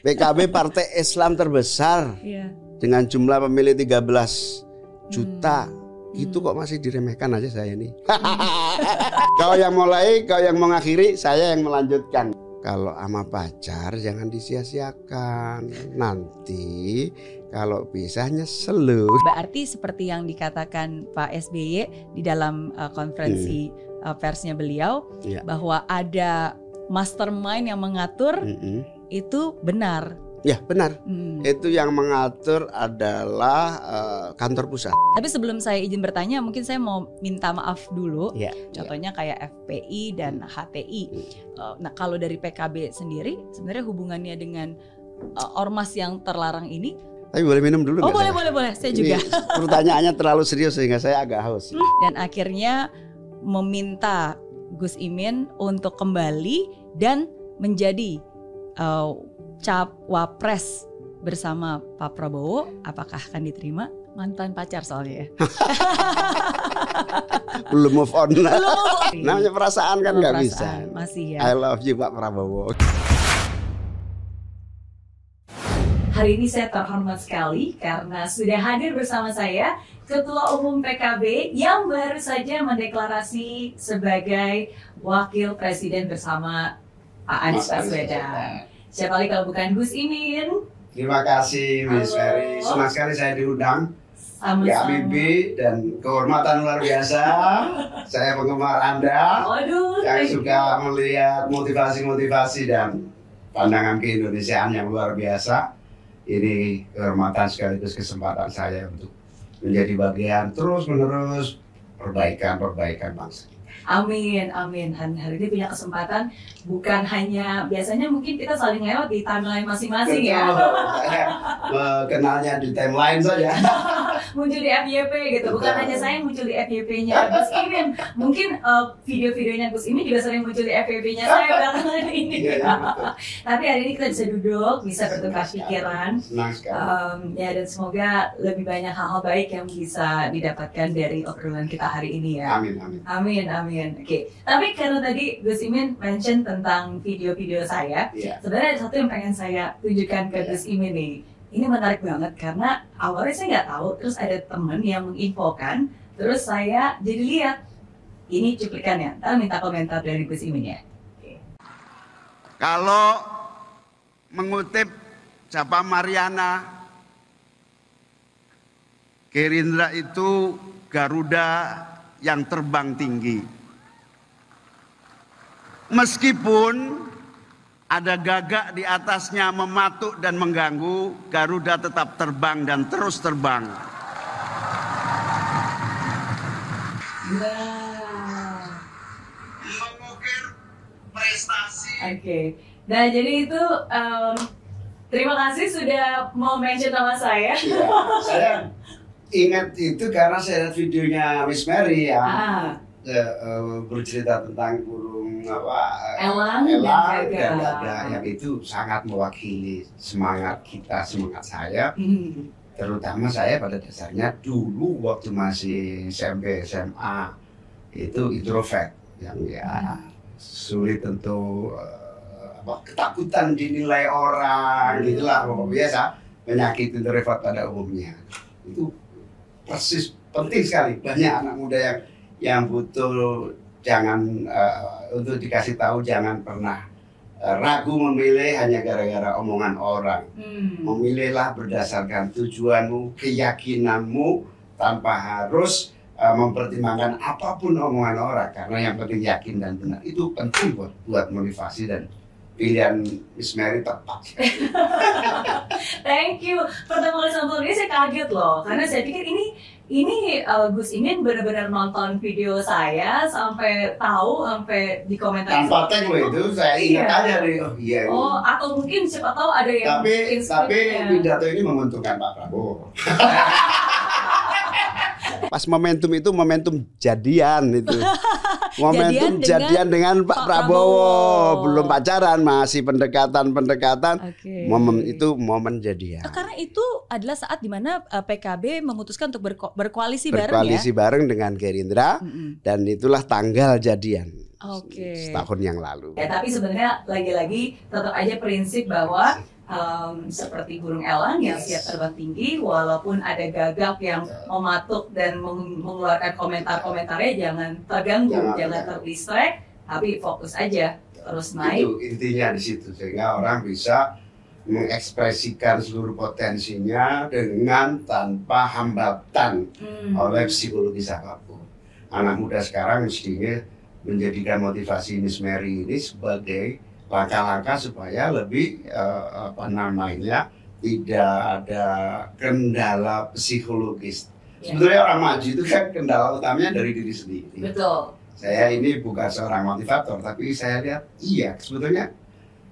PKB partai Islam terbesar Iya. dengan jumlah pemilih 13 juta. Itu kok masih diremehkan aja saya nih. kau yang mulai, kau yang mengakhiri, saya yang melanjutkan. Kalau sama pacar jangan disia-siakan. Nanti kalau pisah nyesel. Berarti seperti yang dikatakan Pak SBY di dalam uh, konferensi uh, persnya beliau Iya. bahwa ada mastermind yang mengatur Mm-mm. Itu benar. Ya benar. Hmm. Itu yang mengatur adalah eh, kantor pusat. Tapi sebelum saya izin bertanya, mungkin saya mau minta maaf dulu. Ya. Contohnya kayak FPI dan HTI. Uh, Nah, kalau dari PKB sendiri, sebenarnya hubungannya dengan uh, ormas yang terlarang ini, Tapi boleh minum dulu oh boleh saya? boleh boleh, saya Ini juga. pertanyaannya terlalu serius sehingga saya agak haus. Dan akhirnya meminta Gus Imin untuk kembali dan menjadi uh, cap wapres bersama Pak Prabowo. Apakah akan diterima? Mantan pacar soalnya. ya. Belum move on. Belum. Namanya perasaan kan nggak bisa. Masih ya. I love you Pak Prabowo. Hari ini saya terhormat sekali karena sudah hadir bersama saya Ketua Umum PKB yang baru saja mendeklarasi sebagai Wakil Presiden bersama Pak Anies Baswedan. Siapa lagi kalau bukan Gus Imin? Terima kasih Miss. Mary. Senang sekali saya diundang di Sama-sama. ABB dan kehormatan luar biasa. saya penggemar Anda Waduh, yang suka melihat motivasi-motivasi dan pandangan keindonesiaan yang luar biasa. Ini kehormatan sekaligus kesempatan saya untuk menjadi bagian terus-menerus perbaikan-perbaikan bangsa. Amin, amin. Dan hari ini punya kesempatan bukan hanya biasanya mungkin kita saling lewat di timeline masing-masing ya. Saya eh, kenalnya di timeline saja. muncul di FYP gitu. Bukan hanya saya yang muncul di FYP-nya Gus Imin. Mungkin uh, video-videonya Gus Imin juga sering muncul di FYP-nya saya belakangan ini. Iya, iya. Tapi hari ini kita bisa duduk, bisa bertukar pikiran. Um, ya dan semoga lebih banyak hal-hal baik yang bisa didapatkan dari obrolan kita hari ini ya. Amin, amin. Amin, amin. Oke. Tapi karena tadi Gus Imin mention tentang video-video saya, Iya. sebenarnya ada satu yang pengen saya tunjukkan ke. Gus Imin nih. Ini menarik banget karena awalnya saya nggak tahu, terus ada temen yang menginfokan, terus saya jadi lihat ini cuplikannya. Ntar minta komentar dari Gus Imin ya. Kalau mengutip Japa Mariana, Gerindra itu Garuda yang terbang tinggi. Meskipun ada gagak di atasnya mematuk dan mengganggu, Garuda tetap terbang dan terus terbang. Wow. Mengukir prestasi Oke. Nah jadi itu em, terima kasih sudah mau mention nama saya. Iya, saya ingat itu karena saya lihat videonya Miss Mary yang Ah, eh, eh, bercerita tentang burung apa eh, Elang dan elang gagak. dan gagak yang itu sangat mewakili semangat kita semangat saya. Hmm. terutama saya pada dasarnya dulu waktu masih SMP SMA itu introvert. Yang ya sulit untuk eh, apa, ketakutan dinilai orang gitulah pokok biasa. Penyakit introvert pada umumnya. Itu persis penting sekali. Banyak anak muda yang yang butuh jangan eh, untuk dikasih tahu jangan pernah eh, ragu memilih hanya gara-gara omongan orang Hmm. memilihlah berdasarkan tujuanmu, keyakinanmu tanpa harus uh, mempertimbangkan apa pun omongan orang karena yang penting yakin dan benar itu penting buat buat motivasi dan pilihan Miss Mary tepat. Thank you. Pertama kali sama ini saya kaget loh, karena saya pikir ini ini uh, Gus Imin benar-benar nonton video saya sampai tahu sampai di komentar. Tanpa tag loh itu saya ingat Iya. aja nih oh iya. Oh, atau mungkin siapa tahu ada yang tapi tapi pidato ini menguntungkan Pak Prabowo. Pas momentum itu momentum jadian itu. Momentum Jadian dengan jadian dengan, Pak Pak Prabowo. Prabowo. belum pacaran, masih pendekatan-pendekatan. Momen itu momen jadian. Eh, Karena itu adalah saat di mana uh, PKB memutuskan untuk berko- berkoalisi bareng ya. Berkoalisi bareng dengan Gerindra dan itulah tanggal jadian. Oke. setahun yang lalu. Ya, tapi sebenarnya lagi-lagi tetap aja prinsip bahwa um, seperti burung elang yang siap terbang tinggi, walaupun ada gagak yang mematuk dan meng- mengeluarkan komentar-komentarnya, jangan terganggu, Jangan jangan terdistract, tapi fokus aja terus naik. Itu intinya di situ sehingga orang bisa mengekspresikan seluruh potensinya dengan tanpa hambatan Hmm. oleh psikologi apa pun. Anak muda sekarang mestinya menjadikan motivasi Miss Mary ini sebagai langkah-langkah supaya lebih eh, apa namanya tidak ada kendala psikologis. Ya. Sebetulnya orang maju itu kan kendala utamanya dari diri sendiri. Betul. Saya ini bukan seorang motivator, tapi saya lihat iya sebetulnya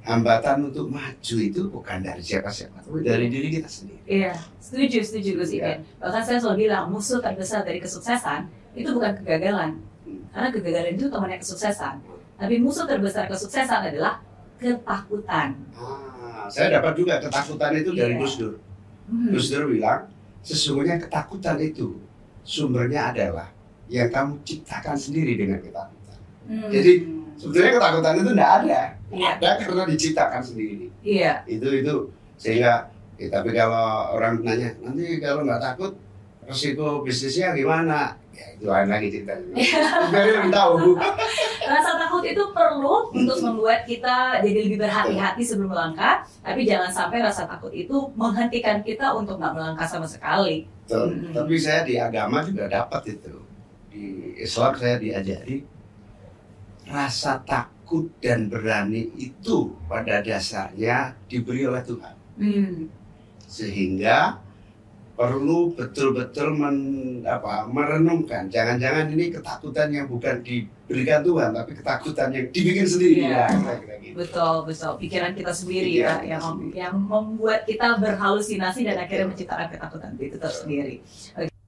hambatan untuk maju itu bukan dari siapa-siapa, tapi dari diri kita sendiri. Iya, setuju, setuju Gus Ya. Bahkan saya selalu bilang musuh terbesar dari kesuksesan itu bukan kegagalan, karena kegagalan itu temannya kesuksesan. Tapi musuh terbesar kesuksesan adalah ketakutan. Ah, saya dapat juga ketakutan itu dari Iya. Gus Dur. Hmm. Gus Dur bilang, sesungguhnya ketakutan itu sumbernya adalah yang kamu ciptakan sendiri dengan ketakutan. Hmm. Jadi, Sebetulnya ketakutan itu tidak ada, Iya. ada karena diciptakan sendiri. Iya, Itu itu sehingga, ya, tapi kalau orang nanya nanti kalau nggak takut resiko bisnisnya gimana? Ya itu lain lagi ceritanya. Jadi lebih tahu. rasa takut itu perlu untuk membuat kita jadi lebih berhati-hati sebelum melangkah. Tapi jangan sampai rasa takut itu menghentikan kita untuk nggak melangkah sama sekali. Betul. Hmm. Tapi saya di agama juga dapat itu. Di Islam saya diajari rasa takut dan berani itu pada dasarnya diberi oleh Tuhan. Hmm. Sehingga perlu betul-betul men- apa, merenungkan. Jangan-jangan ini ketakutan yang bukan diberikan Tuhan, tapi ketakutan yang dibikin sendiri. Iya. Ya, kira-kira gitu. Betul, betul. Pikiran kita sendiri Pikiran ya, kita yang sendiri. yang membuat kita berhalusinasi dan akhirnya menciptakan ketakutan itu tersendiri.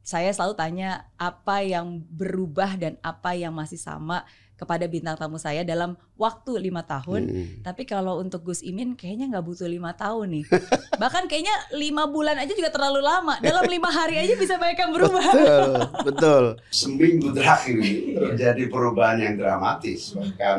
Saya selalu tanya apa yang berubah dan apa yang masih sama kepada bintang tamu saya dalam waktu lima tahun. Hmm. Tapi kalau untuk Gus Imin kayaknya nggak butuh lima tahun nih. Bahkan kayaknya lima bulan aja juga terlalu lama. Dalam lima hari aja bisa banyak yang berubah. Betul, betul. Seminggu terakhir ini terjadi perubahan yang dramatis. Bahkan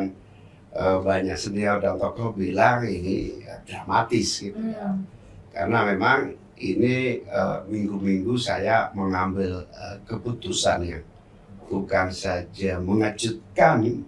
eh, banyak senior dan tokoh bilang ini eh, dramatis gitu ya. Hmm. Karena memang ini eh, minggu-minggu saya mengambil eh, keputusan yang bukan saja mengejutkan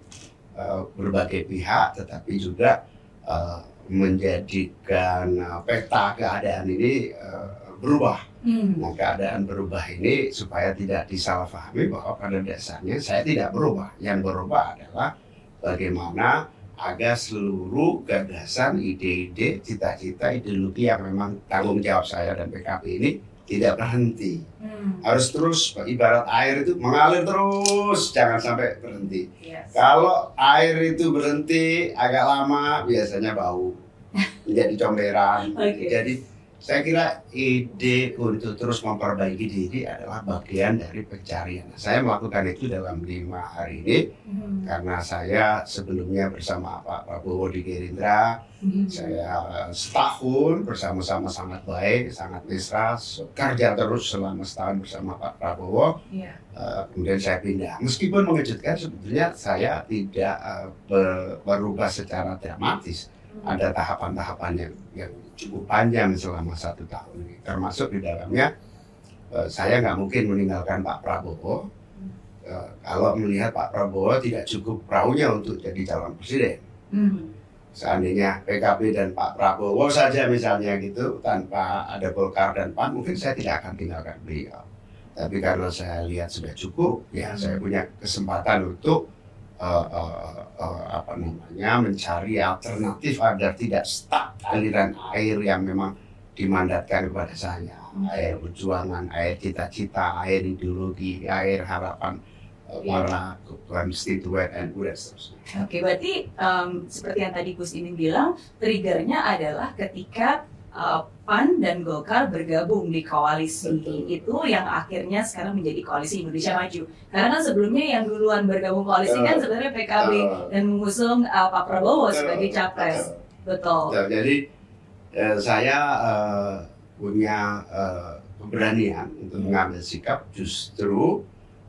eh, berbagai pihak, tetapi juga eh, menjadikan eh, peta keadaan ini eh, berubah. Hmm. Nah, keadaan berubah ini supaya tidak disalahpahami bahwa pada dasarnya saya tidak berubah. Yang berubah adalah bagaimana agar seluruh gagasan, ide-ide, cita-cita, ideologi yang memang tanggung jawab saya dan PKP ini tidak berhenti. Hmm. Harus terus, ibarat air itu mengalir terus, jangan sampai berhenti. Yes. Kalau air itu berhenti agak lama, biasanya bau, menjadi comberan. Oke. Jadi saya kira ide untuk terus memperbaiki diri adalah bagian dari pencarian. Saya melakukan itu dalam lima hari ini Hmm. karena saya sebelumnya bersama Pak Prabowo di Gerindra, Hmm. saya eh, setahun bersama-sama sangat baik, sangat mesra, kerja terus selama setahun bersama Pak Prabowo. Iya. Uh, kemudian saya pindah. Meskipun mengejutkan, sebetulnya saya tidak uh, ber- berubah secara dramatis. Ada tahapan-tahapan yang, yang cukup panjang selama satu tahun. Termasuk di dalamnya, uh, saya nggak mungkin meninggalkan Pak Prabowo. Uh, kalau melihat Pak Prabowo tidak cukup perahunya untuk jadi calon presiden. Hmm. Seandainya PKB dan Pak Prabowo saja misalnya gitu, tanpa ada Golkar dan PAN, mungkin saya tidak akan tinggalkan beliau. Tapi karena saya lihat sudah cukup, ya Hmm. saya punya kesempatan untuk uh, uh, uh, apa namanya mencari alternatif agar tidak stuck aliran air yang memang dimandatkan kepada saya. Hmm. Air perjuangan, air cita-cita, air ideologi, air harapan para konstituen NU dan seterusnya. Oke, berarti em, seperti yang tadi Gus Imin bilang, triggernya adalah ketika uh, PAN dan Golkar bergabung di koalisi Betul. itu yang akhirnya sekarang menjadi koalisi Indonesia Maju. Karena kan sebelumnya yang duluan bergabung koalisi kan Betul. sebenarnya PKB Betul. dan mengusung uh, Pak Prabowo Betul. sebagai capres. Betul. Betul. Jadi eh, saya eh, punya eh, keberanian untuk mengambil sikap justru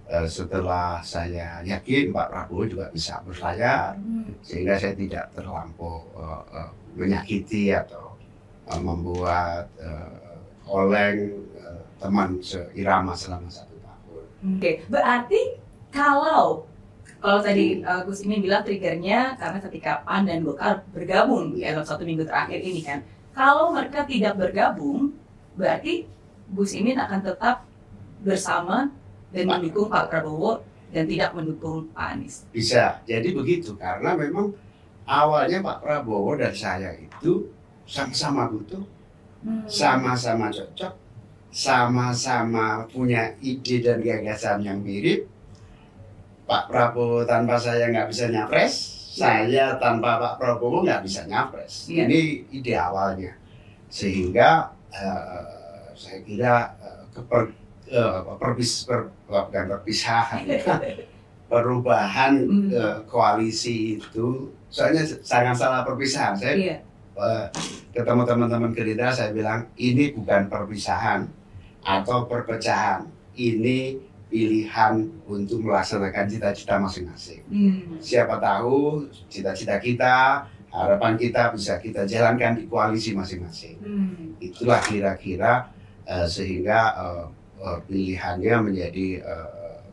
eh, setelah saya yakin Pak Prabowo juga bisa berlayar Hmm. sehingga saya tidak terlampau eh, eh, menyakiti atau eh, membuat eh, oleng eh, teman seirama selama satu tahun. Oke, berarti kalau kalau tadi uh, Gus Imin bilang triggernya karena ketika PAN dan Golkar bergabung ya dalam satu minggu terakhir ini kan, kalau mereka tidak bergabung, berarti Gus Imin akan tetap bersama dan Pak. mendukung Pak Prabowo dan tidak mendukung Pak Anies. Bisa jadi begitu karena memang awalnya Pak Prabowo dan saya itu sama-sama butuh, Hmm. sama-sama cocok, sama-sama punya ide dan gagasan yang mirip. Pak Prabowo tanpa saya nggak bisa nyapres, saya tanpa Pak Prabowo nggak bisa nyapres. Iya. Ini ide awalnya, sehingga eh, saya kira eh, keper, eh, perbis, per, bukan perpisahan, perubahan Hmm. eh, koalisi itu, soalnya sangat salah perpisahan. Saya Iya. Ketemu teman-teman Gerindra saya bilang ini bukan perpisahan atau perpecahan ini pilihan untuk melaksanakan cita-cita masing-masing Hmm. siapa tahu cita-cita kita harapan kita bisa kita jalankan di koalisi masing-masing Hmm. itulah kira-kira eh, sehingga eh, eh, pilihannya menjadi eh,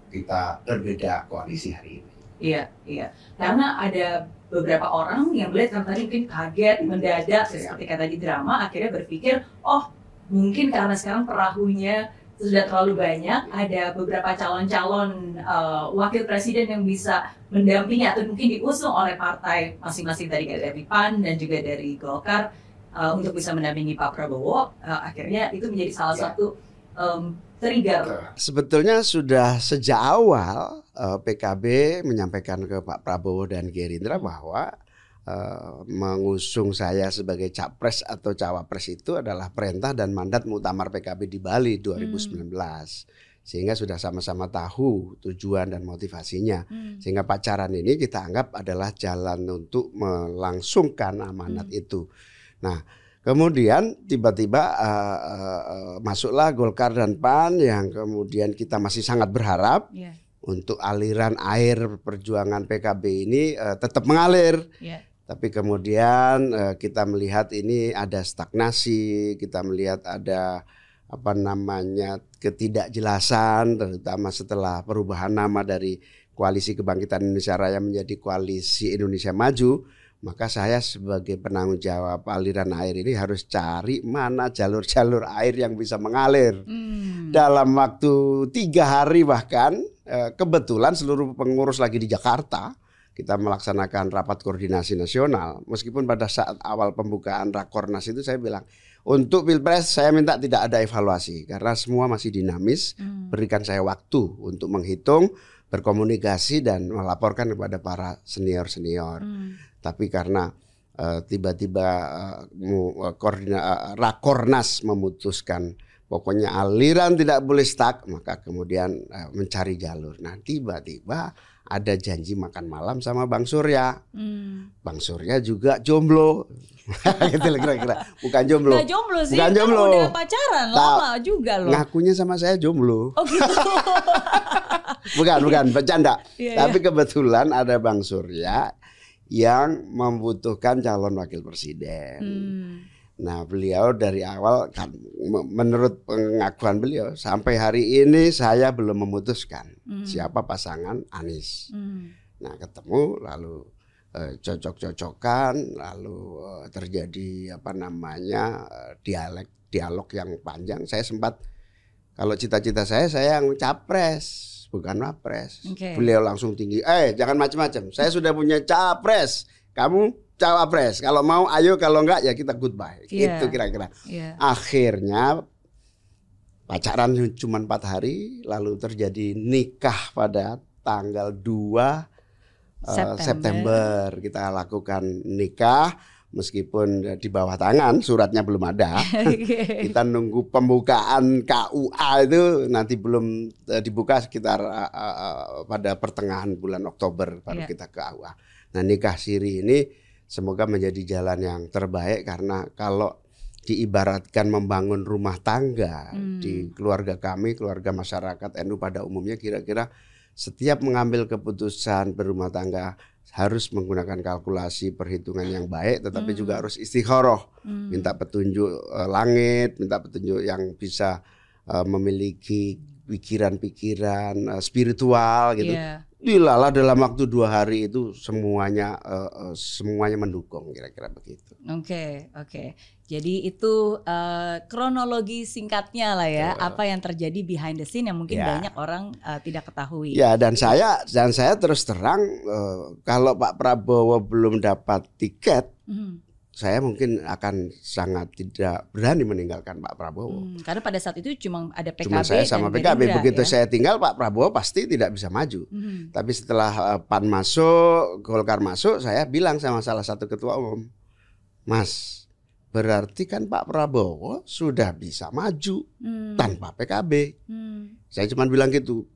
kita berbeda koalisi hari ini Iya, iya. Karena ada beberapa orang yang melihat karena tadi mungkin kaget, mendadak, seperti kata di drama, akhirnya berpikir, oh mungkin karena sekarang perahunya sudah terlalu banyak, ada beberapa calon-calon eh, wakil presiden yang bisa mendampingi atau mungkin diusung oleh partai masing-masing tadi dari PAN dan juga dari Golkar eh, untuk bisa mendampingi Pak Prabowo. Eh, akhirnya itu menjadi salah Ya. satu em, trigger. Sebetulnya sudah sejak awal PKB menyampaikan ke Pak Prabowo dan Gerindra bahwa eh, mengusung saya sebagai capres atau cawapres itu adalah perintah dan mandat muktamar PKB di Bali 2019. Sehingga sudah sama-sama tahu tujuan dan motivasinya. Sehingga pacaran ini kita anggap adalah jalan untuk melangsungkan amanat itu. Nah, kemudian tiba-tiba eh, eh, eh, masuklah Golkar dan PAN yang kemudian kita masih sangat berharap Iya, untuk aliran air perjuangan PKB ini eh, tetap mengalir. iya. Tapi kemudian eh, kita melihat ini ada stagnasi, kita melihat ada apa namanya ketidakjelasan terutama setelah perubahan nama dari Koalisi Kebangkitan Indonesia Raya menjadi Koalisi Indonesia Maju, maka saya sebagai penanggung jawab aliran air ini harus cari mana jalur-jalur air yang bisa mengalir. Hmm. Dalam waktu tiga hari bahkan eh, kebetulan seluruh pengurus lagi di Jakarta kita melaksanakan rapat koordinasi nasional. Meskipun pada saat awal pembukaan rakornas itu saya bilang untuk pilpres saya minta tidak ada evaluasi karena semua masih dinamis. Hmm. Berikan saya waktu untuk menghitung, berkomunikasi dan melaporkan kepada para senior senior. Hmm. Tapi karena eh, tiba-tiba eh, koordina- eh, rakornas memutuskan pokoknya aliran tidak boleh stuck, maka kemudian eh, mencari jalur. Nah tiba-tiba ada janji makan malam sama Bang Surya. Hmm. Bang Surya juga jomblo. gitu kira-kira. Bukan jomblo. Nggak jomblo sih, Bukan kan jomblo. udah pacaran Tak. lama juga loh. Ngakunya sama saya jomblo. Oh gitu. Bukan, bukan, bercanda. Iya, Tapi kebetulan ada Bang Surya yang membutuhkan calon wakil presiden. Hmm. Nah, beliau dari awal kan me- menurut pengakuan beliau sampai hari ini saya belum memutuskan Hmm. siapa pasangan Anies. Hmm. Nah, ketemu lalu eh, cocok-cocokan, lalu eh, terjadi apa namanya eh, dialek dialog yang panjang. Saya sempat kalau cita-cita saya saya yang capres bukan wapres. Oke. Beliau langsung tinggi, eh jangan macam-macam. Saya sudah punya capres, kamu cawapres. Kalau mau ayo, kalau enggak ya kita goodbye. Iya. Itu kira-kira. Iya. Akhirnya pacaran cuma empat hari, lalu terjadi nikah pada tanggal 2 eh, September. September. Kita lakukan nikah meskipun di bawah tangan suratnya belum ada. Kita nunggu pembukaan KUA itu nanti belum eh, dibuka sekitar eh, eh, pada pertengahan bulan Oktober baru Iya. kita ke KUA. Nah nikah siri ini semoga menjadi jalan yang terbaik karena kalau diibaratkan membangun rumah tangga Hmm. di keluarga kami, keluarga masyarakat NU pada umumnya kira-kira setiap mengambil keputusan berumah tangga harus menggunakan kalkulasi perhitungan yang baik tetapi Hmm. juga harus istikharah Hmm. minta petunjuk eh, langit, minta petunjuk yang bisa eh, memiliki pikiran-pikiran eh, spiritual gitu. Iya. Dilala dalam waktu dua hari itu semuanya eh, semuanya mendukung kira-kira begitu. Oke, oke. Jadi itu eh, kronologi singkatnya lah ya, apa yang terjadi behind the scene yang mungkin Ya. banyak orang eh, tidak ketahui. Ya dan saya dan saya terus terang eh, kalau Pak Prabowo belum dapat tiket, Hmm, saya mungkin akan sangat tidak berani meninggalkan Pak Prabowo. hmm. Karena pada saat itu cuma ada PKB Cuma saya sama dan PKB Gerindra, begitu ya. saya tinggal Pak Prabowo pasti tidak bisa maju. Hmm, Tapi setelah eh, PAN masuk, Golkar masuk, saya bilang sama salah satu ketua umum, Mas, berarti kan Pak Prabowo sudah bisa maju hmm, tanpa PKB. hmm. Saya cuma bilang gitu.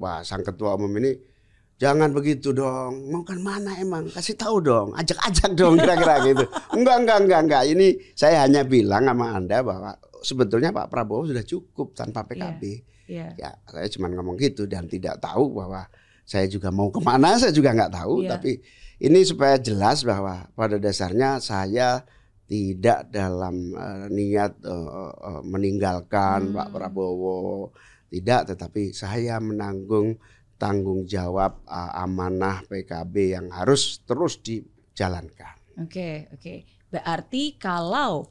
Wah, sang ketua umum ini jangan begitu dong. Mau kan mana emang? Kasih tahu dong. Ajak-ajak dong kira-kira gitu. Enggak, enggak, enggak, enggak. Ini saya hanya bilang sama Anda bahwa sebetulnya Pak Prabowo sudah cukup tanpa PKB. Iya. Ya, saya cuma ngomong gitu dan tidak tahu bahwa saya juga mau ke mana saya juga nggak tahu. Iya. Tapi ini supaya jelas bahwa pada dasarnya saya tidak dalam eh, niat eh, eh, meninggalkan Hmm. Pak Prabowo, tidak. Tetapi saya menanggung tanggung jawab eh, amanah PKB yang harus terus dijalankan. Oke, oke. Berarti kalau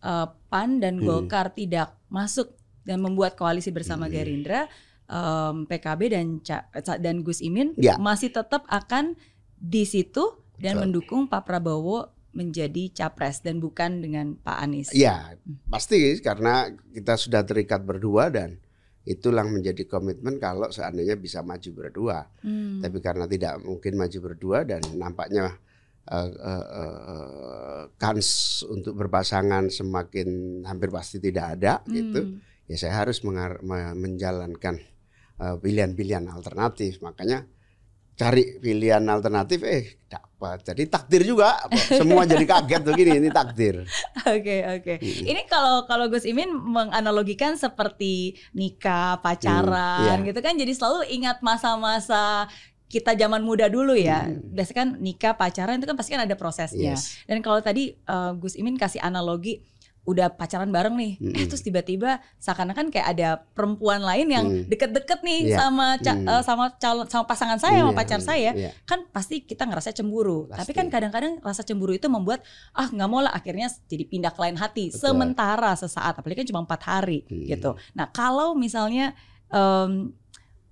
eh, PAN dan Hmm. Golkar tidak masuk dan membuat koalisi bersama Hmm. Gerindra, em, PKB dan Ca- dan Gus Imin Ya. masih tetap akan di situ dan Betul. mendukung Pak Prabowo menjadi capres dan bukan dengan Pak Anies. Ya, pasti karena kita sudah terikat berdua dan itulah menjadi komitmen kalau seandainya bisa maju berdua. Hmm. Tapi karena tidak mungkin maju berdua dan nampaknya eh, eh, eh, kans untuk berpasangan semakin hampir pasti tidak ada gitu. Hmm. Ya saya harus menjalankan eh, pilihan-pilihan alternatif. Makanya cari pilihan alternatif eh dapat. Jadi takdir juga. Semua jadi kaget begini ini takdir. Oke oke. Mm-mm. Ini kalau kalau Gus Imin menganalogikan seperti nikah, pacaran Hmm, iya. gitu kan jadi selalu ingat masa-masa kita zaman muda dulu ya. Hmm. Biasanya kan nikah, pacaran itu kan pasti kan ada prosesnya. Yes. Dan kalau tadi eh, Gus Imin kasih analogi udah pacaran bareng nih, eh Mm-mm. terus tiba-tiba seakan-akan kayak ada perempuan lain yang Hmm. deket-deket nih Iya. sama ca- Hmm. eh, sama calon sama pasangan saya, sama Iya, pacar saya iya. kan pasti kita ngerasa cemburu. Tapi Pasti. kan kadang-kadang rasa cemburu itu membuat ah nggak mau lah akhirnya jadi pindah ke lain hati. Betul. Sementara sesaat, apalagi kan cuma empat hari Hmm. gitu. Nah kalau misalnya em,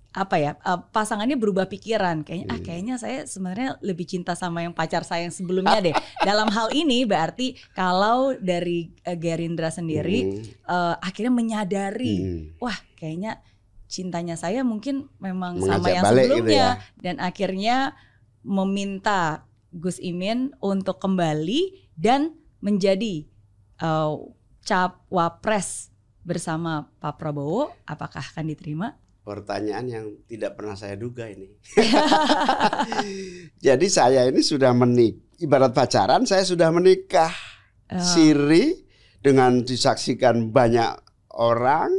apa ya eh, pasangannya berubah pikiran, kayaknya ah Hmm. kayaknya saya sebenarnya lebih cinta sama yang pacar saya yang sebelumnya deh. Dalam hal ini berarti kalau dari eh, Gerindra sendiri Hmm, eh, akhirnya menyadari hmm. wah kayaknya cintanya saya mungkin memang Mengajak sama yang gitu sebelumnya ya. dan akhirnya meminta Gus Imin untuk kembali dan menjadi uh, cawapres bersama Pak Prabowo apakah akan diterima? Pertanyaan yang tidak pernah saya duga ini. Jadi saya ini sudah menik, ibarat pacaran saya sudah menikah Eh, siri dengan disaksikan banyak orang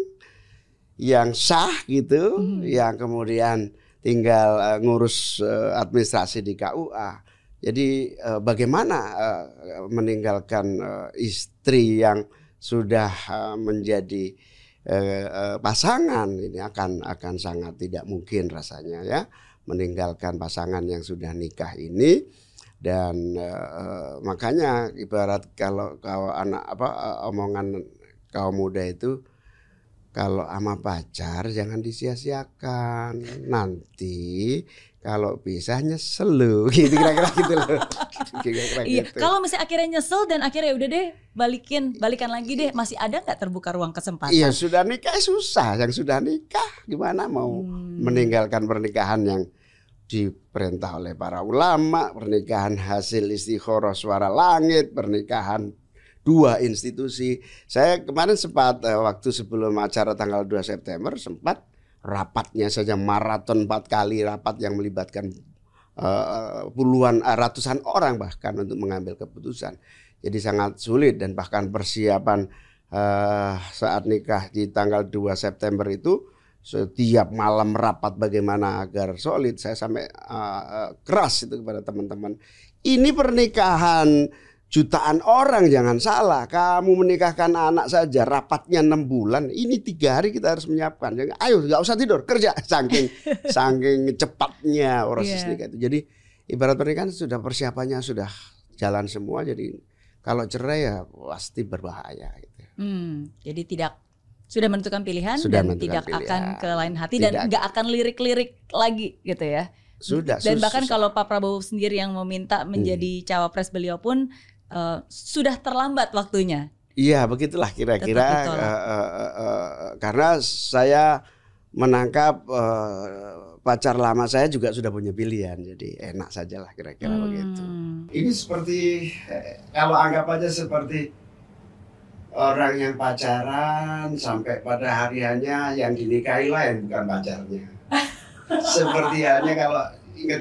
yang sah gitu, Mhm. yang kemudian tinggal eh, ngurus eh, administrasi di KUA. Jadi eh, bagaimana eh, meninggalkan eh, istri yang sudah eh, menjadi eh, eh, pasangan ini akan akan sangat tidak mungkin rasanya ya meninggalkan pasangan yang sudah nikah ini. Dan eh, makanya ibarat kalau kalau anak apa eh, omongan kaum muda itu kalau ama pacar jangan disia-siakan. Nanti kalau pisah nyesel lu gitu kira-kira gitu loh kira-kira Iya, gitu. kalau misalnya akhirnya nyesel dan akhirnya udah deh balikin, balikan lagi deh, masih ada nggak terbuka ruang kesempatan? Iya sudah nikah susah yang sudah nikah gimana mau Hmm. meninggalkan pernikahan yang diperintah oleh para ulama, pernikahan hasil istikharah suara langit, pernikahan dua institusi. Saya kemarin sempat eh, waktu sebelum acara tanggal 2 September sempat rapatnya saja maraton empat kali rapat yang melibatkan eh, puluhan eh, ratusan orang bahkan untuk mengambil keputusan. Jadi sangat sulit dan bahkan persiapan uh, saat nikah di tanggal 2 September itu setiap malam rapat bagaimana agar solid saya sampai uh, keras itu kepada teman-teman. Ini pernikahan jutaan orang jangan salah kamu menikahkan anak saja rapatnya enam bulan ini tiga hari kita harus menyiapkan jadi ayo nggak usah tidur kerja saking saking cepatnya proses yeah. nikah itu jadi ibarat pernikahan sudah persiapannya sudah jalan semua jadi kalau cerai ya pasti berbahaya gitu. Hmm, jadi tidak sudah menentukan pilihan sudah dan tidak pilihan. akan ke lain hati tidak. dan nggak akan lirik-lirik lagi gitu ya. Sudah. Dan bahkan kalau Pak Prabowo sendiri yang meminta menjadi hmm. cawapres beliau pun uh, sudah terlambat waktunya. Iya, begitulah kira-kira uh, uh, uh, uh, karena saya menangkap uh, pacar lama saya juga sudah punya pilihan, jadi enak sajalah kira-kira hmm. begitu. Ini seperti kalau anggap aja seperti orang yang pacaran sampai pada hariannya yang dinikahi lain bukan pacarnya. seperti halnya kalau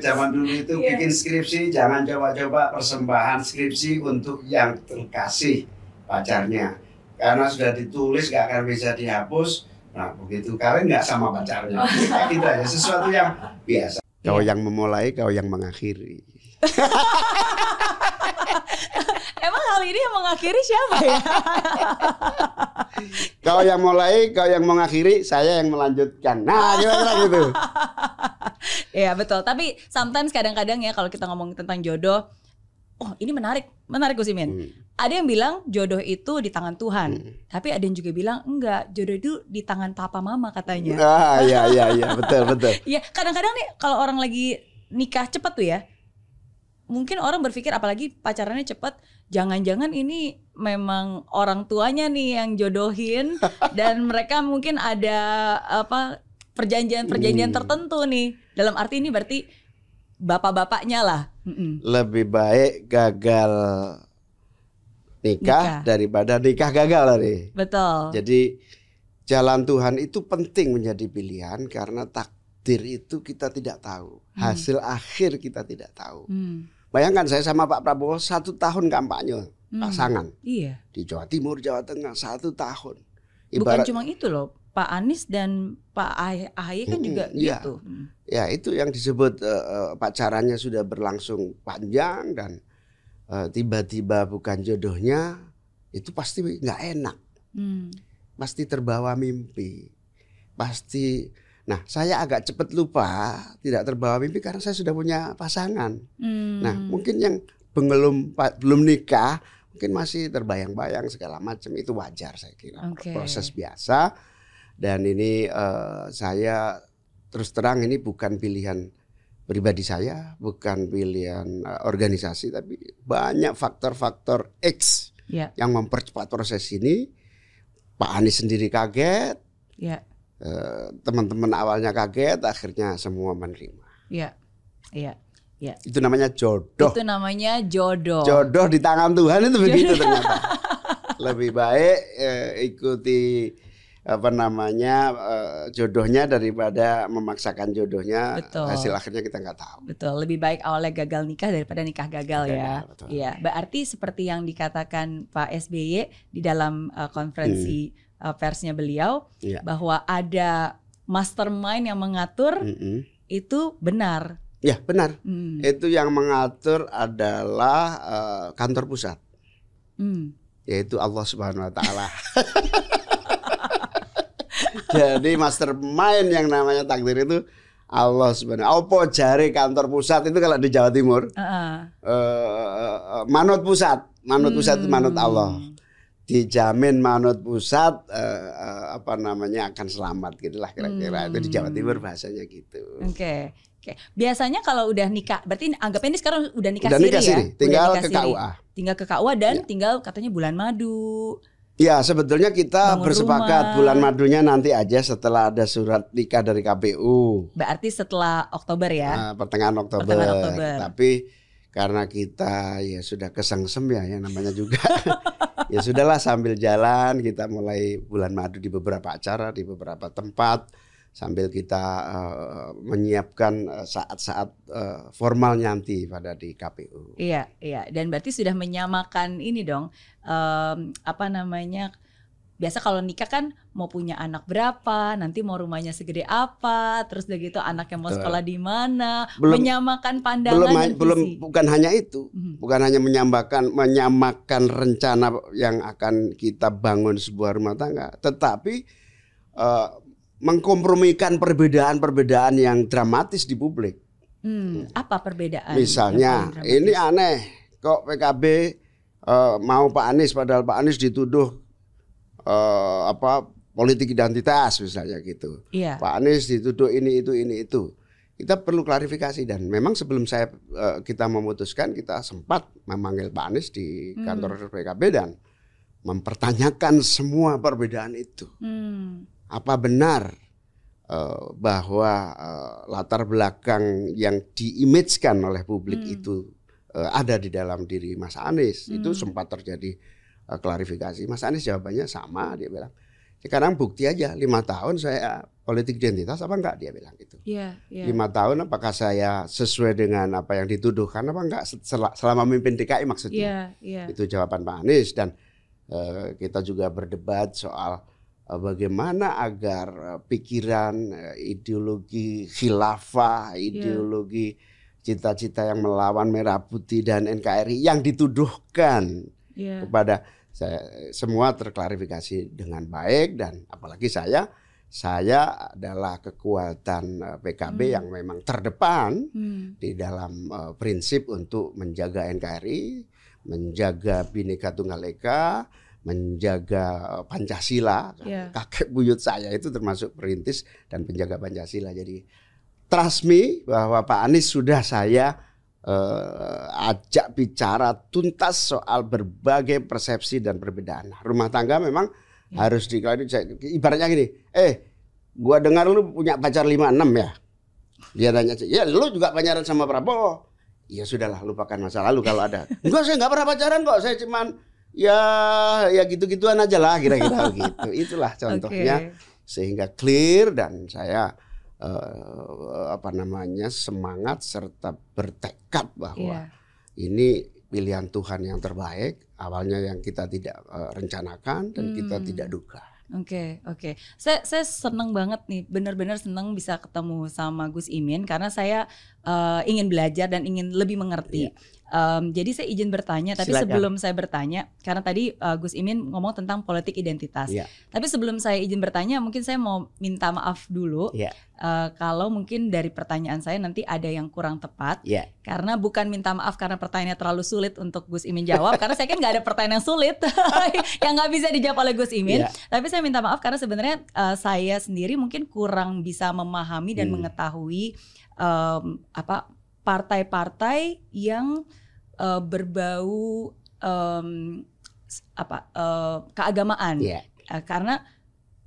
zaman dulu itu yeah. bikin skripsi jangan coba-coba persembahan skripsi untuk yang terkasih pacarnya. Karena sudah ditulis gak akan bisa dihapus. Nah begitu kalian nggak sama pacarnya. Gitu aja sesuatu yang biasa. Kau yeah. yang memulai kau yang mengakhiri Hal ini yang mengakhiri siapa ya? kau yang mulai, kau yang mengakhiri, saya yang melanjutkan. Nah, kira-kira gitu. Iya betul. Tapi sometimes kadang-kadang ya kalau kita ngomong tentang jodoh, oh ini menarik, menarik Gus Imin. Hmm. Ada yang bilang jodoh itu di tangan Tuhan, hmm. tapi ada yang juga bilang enggak, jodoh itu di tangan papa mama katanya. Ah iya iya iya betul betul. Iya kadang-kadang nih kalau orang lagi nikah cepet tuh ya, mungkin orang berpikir apalagi pacarannya cepet, jangan-jangan ini memang orang tuanya nih yang jodohin dan mereka mungkin ada apa perjanjian-perjanjian hmm. tertentu nih. Dalam arti ini berarti bapak-bapaknya lah. Lebih baik gagal nikah, nikah daripada nikah gagal tadi. Betul. Jadi jalan Tuhan itu penting menjadi pilihan karena takdir itu kita tidak tahu. Hmm. Hasil akhir kita tidak tahu. Hmm. Bayangkan saya sama Pak Prabowo satu tahun kampanye hmm. pasangan. Iya. Di Jawa Timur, Jawa Tengah satu tahun. Ibarat, Bukan cuma itu loh. Pak Anies dan Pak Ahy kan juga hmm, gitu. Ya itu yang disebut uh, pacarannya sudah berlangsung panjang dan uh, tiba-tiba bukan jodohnya itu pasti nggak enak. Hmm. Pasti terbawa mimpi. Pasti Nah, saya agak cepat lupa, tidak terbawa mimpi karena saya sudah punya pasangan. Hmm. Nah, mungkin yang belum belum nikah, mungkin masih terbayang-bayang segala macam itu wajar saya kira. Okay. Proses biasa dan ini uh, saya terus terang ini bukan pilihan pribadi saya, bukan pilihan uh, organisasi, tapi banyak faktor-faktor X yeah. yang mempercepat proses ini. Pak Anies sendiri kaget, yeah. Uh, teman-teman awalnya kaget, akhirnya semua menerima. Iya, iya. Ya. Itu namanya jodoh. Itu namanya jodoh. Jodoh di tangan Tuhan itu begitu ternyata. Lebih baik eh, ikuti apa namanya uh, jodohnya daripada memaksakan jodohnya betul. hasil akhirnya kita nggak tahu. Betul, lebih baik awalnya gagal nikah daripada nikah gagal ya. Iya, berarti seperti yang dikatakan Pak SBY di dalam uh, konferensi hmm. Uh, persnya beliau ya. bahwa ada mastermind yang mengatur hmm. itu benar. Ya benar. Hmm. Itu yang mengatur adalah uh, kantor pusat, hmm. yaitu Allah Subhanahu Wa Taala. Jadi mastermind yang namanya takdir itu Allah sebenarnya. Apa jari kantor pusat itu kalau di Jawa Timur? Uh -uh. Uh, manut pusat, manut pusat itu manut hmm. Allah. Dijamin manut pusat uh, uh, apa namanya akan selamat gitulah kira-kira hmm. itu di Jawa Timur bahasanya gitu. Oke. Okay. Oke, biasanya kalau udah nikah, berarti anggapnya ini sekarang udah nikah udah siri nikah siri. ya? Tinggal nikah ke KUA. Tinggal ke KUA dan ya. tinggal katanya bulan madu. Ya sebetulnya kita Bangun bersepakat rumah. bulan madunya nanti aja setelah ada surat nikah dari KPU. Berarti setelah Oktober ya? Nah, pertengahan Oktober. Pertengahan Oktober. Tapi karena kita ya sudah kesengsem ya, yang namanya juga. ya sudahlah sambil jalan kita mulai bulan madu di beberapa acara di beberapa tempat sambil kita uh, menyiapkan eh, saat-saat uh, formal nanti pada di KPU. Iya, iya. Dan berarti sudah menyamakan ini dong, um, apa namanya? Biasa kalau nikah kan mau punya anak berapa, nanti mau rumahnya segede apa, terus udah gitu anaknya mau sekolah di mana, menyamakan pandangan belum, dan belum bukan hanya itu, mm-hmm. bukan hanya menyamakan menyamakan rencana yang akan kita bangun sebuah rumah tangga, tetapi uh, mengkompromikan perbedaan-perbedaan yang dramatis di publik. Hmm, apa perbedaan? Misalnya, ini aneh, kok PKB uh, eh, mau Pak Anies padahal Pak Anies dituduh uh, apa politik identitas misalnya gitu. Iya. Pak Anies dituduh ini itu ini itu. Kita perlu klarifikasi dan memang sebelum saya uh, kita memutuskan kita sempat memanggil Pak Anies di hmm. kantor hmm. PKB dan mempertanyakan semua perbedaan itu. Hmm apa benar uh, bahwa uh, latar belakang yang diimagekan oleh publik hmm. itu uh, ada di dalam diri Mas Anies hmm. itu sempat terjadi klarifikasi Mas Anies jawabannya sama dia bilang sekarang bukti aja lima tahun saya politik identitas apa enggak dia bilang itu yeah, yeah. lima tahun apakah saya sesuai dengan apa yang dituduhkan apa enggak selama memimpin DKI maksudnya yeah, yeah. itu jawaban Pak Anies dan uh, kita juga berdebat soal Eh, bagaimana agar eh, pikiran eh, ideologi khilafah, iya. ideologi cita-cita yang melawan merah putih dan NKRI yang dituduhkan yeah. kepada saya semua terklarifikasi dengan baik dan apalagi saya saya adalah kekuatan PKB hmm. yang memang terdepan hmm. di dalam uh, prinsip untuk menjaga NKRI, menjaga Bhinneka Tunggal Ika, menjaga Pancasila. Yeah. Kakek buyut saya itu termasuk perintis dan penjaga Pancasila. Jadi trust me bahwa Pak Anies sudah saya uh, ajak bicara tuntas soal berbagai persepsi dan perbedaan. Rumah tangga memang yeah. harus di ibaratnya gini, eh gua dengar lu punya pacar 56 ya. Dia nanya, ya lu juga pacaran sama Prabowo. Ya sudahlah lupakan masa lalu kalau ada. Enggak saya nggak pernah pacaran kok, saya cuman ya ya gitu-gituan aja lah kira-kira gitu. Itulah contohnya okay. sehingga clear dan saya uh, apa namanya semangat serta bertekad bahwa yeah. ini pilihan Tuhan yang terbaik. Awalnya yang kita tidak uh, rencanakan dan hmm. kita tidak duga. Oke, okay, oke. Okay. Saya saya senang banget nih, benar-benar senang bisa ketemu sama Gus Imin karena saya uh, ingin belajar dan ingin lebih mengerti. Yeah. Um, jadi saya izin bertanya, tapi Silakan. sebelum saya bertanya, karena tadi uh, Gus Imin ngomong tentang politik identitas. Yeah. Tapi sebelum saya izin bertanya, mungkin saya mau minta maaf dulu yeah. uh, kalau mungkin dari pertanyaan saya nanti ada yang kurang tepat. Yeah. Karena bukan minta maaf karena pertanyaannya terlalu sulit untuk Gus Imin jawab, karena saya kan nggak ada pertanyaan yang sulit yang nggak bisa dijawab oleh Gus Imin. Yeah. Tapi saya minta maaf karena sebenarnya uh, saya sendiri mungkin kurang bisa memahami dan hmm. mengetahui um, apa partai-partai yang uh, berbau um, apa uh, keagamaan yeah. uh, karena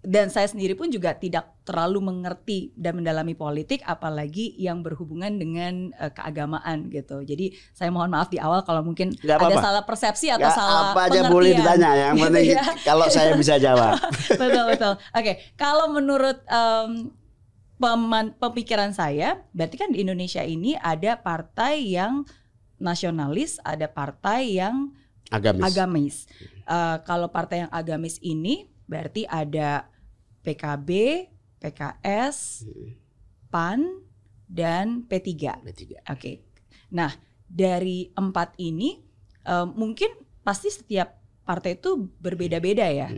dan saya sendiri pun juga tidak terlalu mengerti dan mendalami politik apalagi yang berhubungan dengan uh, keagamaan gitu. Jadi saya mohon maaf di awal kalau mungkin Gak ada apa salah persepsi atau Gak salah apa aja boleh ditanya yang gitu penting ya. kalau saya bisa jawab. betul betul. Oke, okay. kalau menurut um, pemikiran saya, berarti kan di Indonesia ini ada partai yang nasionalis, ada partai yang agamis. agamis. Uh, kalau partai yang agamis ini berarti ada PKB, PKS, PAN, dan P3. P3. Oke. Okay. Nah, dari empat ini uh, mungkin pasti setiap partai itu berbeda-beda ya.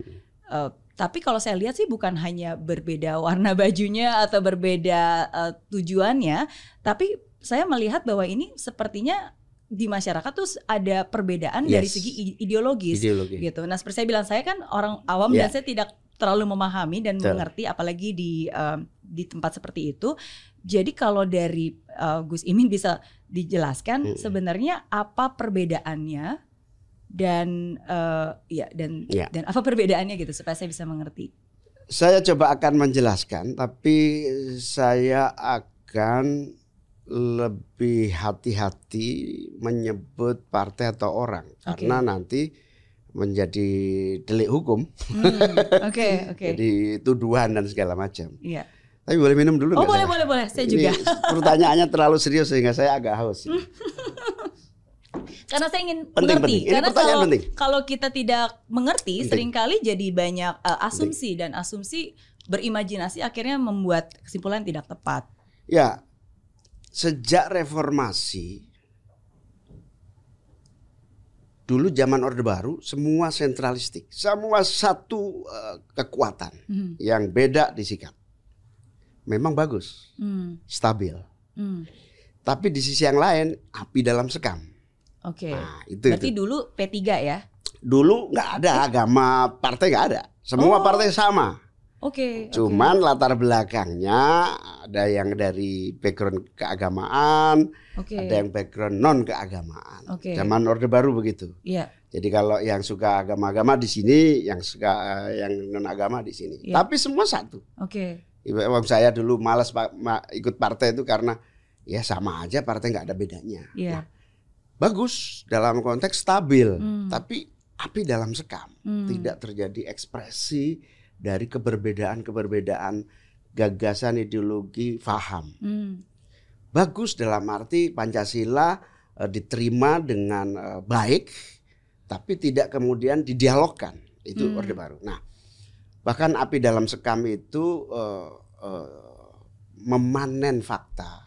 Uh, tapi kalau saya lihat sih bukan hanya berbeda warna bajunya atau berbeda uh, tujuannya, tapi saya melihat bahwa ini sepertinya di masyarakat tuh ada perbedaan yes. dari segi ideologis Ideologi. gitu. Nah, seperti saya bilang saya kan orang awam yeah. dan saya tidak terlalu memahami dan Betul. mengerti apalagi di uh, di tempat seperti itu. Jadi kalau dari uh, Gus Imin bisa dijelaskan hmm. sebenarnya apa perbedaannya dan uh, ya dan ya. dan apa perbedaannya gitu supaya saya bisa mengerti. Saya coba akan menjelaskan tapi saya akan lebih hati-hati menyebut partai atau orang okay. karena nanti menjadi delik hukum. Hmm, oke, hmm, oke. Okay, Jadi tuduhan dan segala macam. Iya. Tapi boleh minum dulu Oh boleh saya? boleh boleh, saya Ini juga. pertanyaannya terlalu serius sehingga saya agak haus. Karena saya ingin Penting, mengerti. penting. Ini Karena kalau penting. kalau kita tidak mengerti, Penting. sering kali jadi banyak uh, asumsi dan asumsi berimajinasi akhirnya membuat kesimpulan tidak tepat. Ya, sejak reformasi dulu zaman Orde Baru semua sentralistik, semua satu eh, kekuatan Hmm. yang beda disikap. Memang bagus, Hmm. stabil. Hmm. Tapi di sisi yang lain api dalam sekam. Oke. Nah, itu, Berarti itu. dulu P3 ya? Dulu nggak ada agama partai nggak ada. Semua Oh. partai sama. Oke. oke. Cuman latar belakangnya ada yang dari background keagamaan, Oke. ada yang background non keagamaan. Oke. Zaman Orde Baru begitu. Iya. Jadi kalau yang suka agama-agama di sini, yang suka eh, yang non agama di sini. Iya. Tapi semua satu. Oke. Ibu- Wong saya dulu malas ikut partai itu karena ya sama aja partai nggak ada bedanya. Iya. Nah, bagus dalam konteks stabil, Hmm. tapi api dalam sekam. Hmm. Tidak terjadi ekspresi dari keberbedaan-keberbedaan gagasan ideologi faham. Hmm. Bagus dalam arti Pancasila eh, diterima dengan eh, baik, tapi tidak kemudian didialogkan. Itu Hmm. Orde Baru. Nah, bahkan api dalam sekam itu eh, eh, memanen fakta.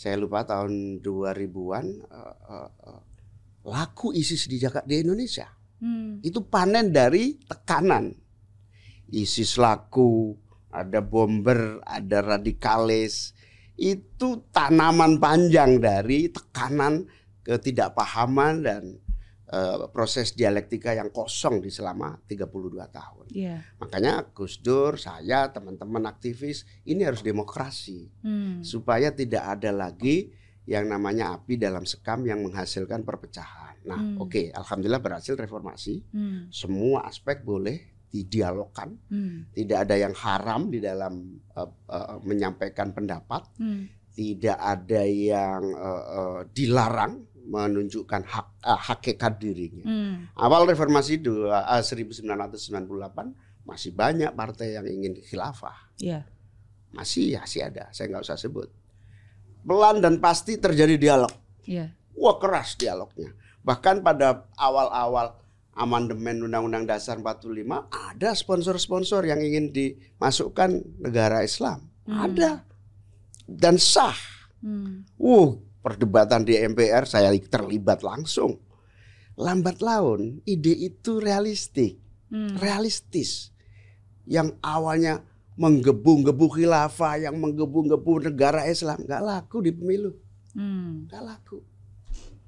Saya lupa tahun 2000-an eh, eh, eh, laku ISIS di Jakarta di Indonesia. Hmm. Itu panen dari tekanan. ISIS laku, ada bomber, ada radikalis. Itu tanaman panjang dari tekanan ketidakpahaman dan eh, proses dialektika yang kosong di selama 32 tahun. Iya. Makanya Gus Dur, saya, teman-teman aktivis ini harus demokrasi Hmm. supaya tidak ada lagi yang namanya api dalam sekam yang menghasilkan perpecahan. Nah, Hmm. oke, alhamdulillah berhasil reformasi. Hmm. Semua aspek boleh didialogkan, Hmm. tidak ada yang haram di dalam eh, eh, menyampaikan pendapat, Hmm. tidak ada yang eh, eh, dilarang menunjukkan hak eh, hakikat dirinya. Hmm. Awal reformasi dua- eh, 1998 masih banyak partai yang ingin khilafah. Iya. Masih ya sih ada, saya nggak usah sebut. Pelan dan pasti terjadi dialog. Iya. Wah keras dialognya. Bahkan pada awal-awal amandemen Undang-Undang Dasar 45 ada sponsor-sponsor yang ingin dimasukkan negara Islam. Hmm. Ada. Dan sah. Hmm. Uh, perdebatan di MPR saya terlibat langsung. Lambat laun ide itu realistik, Hmm. realistis. Yang awalnya menggebu-gebu khilafah, yang menggebu-gebu negara Islam nggak laku di pemilu, Hmm. nggak laku.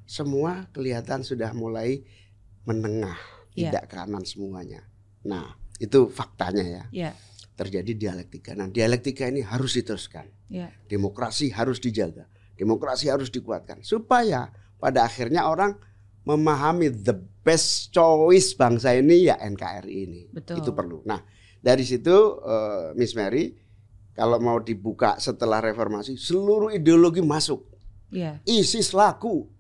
Semua kelihatan sudah mulai menengah, Iya. tidak kanan semuanya. Nah, itu faktanya ya. Iya. Terjadi dialektika. Nah, dialektika ini harus diteruskan. Iya. Demokrasi harus dijaga. Demokrasi harus dikuatkan supaya pada akhirnya orang memahami the best choice bangsa ini ya NKRI ini. Betul. Itu perlu. Nah, dari situ eh, Miss Mary kalau mau dibuka setelah reformasi seluruh ideologi masuk. Iya. ISIS laku.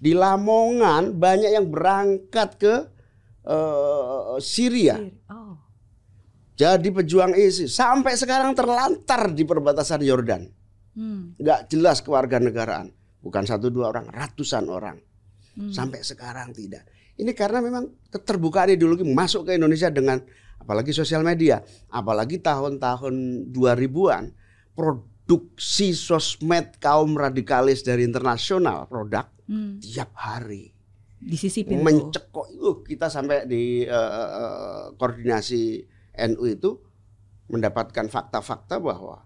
Di Lamongan banyak yang berangkat ke eh, Syria Oh. jadi pejuang ISIS sampai sekarang terlantar di perbatasan Yordan. Hmm. nggak jelas kewarganegaraan. Bukan satu dua orang, ratusan orang. Hmm. Sampai sekarang tidak. Ini karena memang keterbukaan ideologi masuk ke Indonesia dengan apalagi sosial media, apalagi tahun-tahun 2000-an produksi sosmed kaum radikalis dari internasional produk Hmm. tiap hari Disisipin tuh. mencekok uh, kita sampai di eh, koordinasi NU itu mendapatkan fakta-fakta bahwa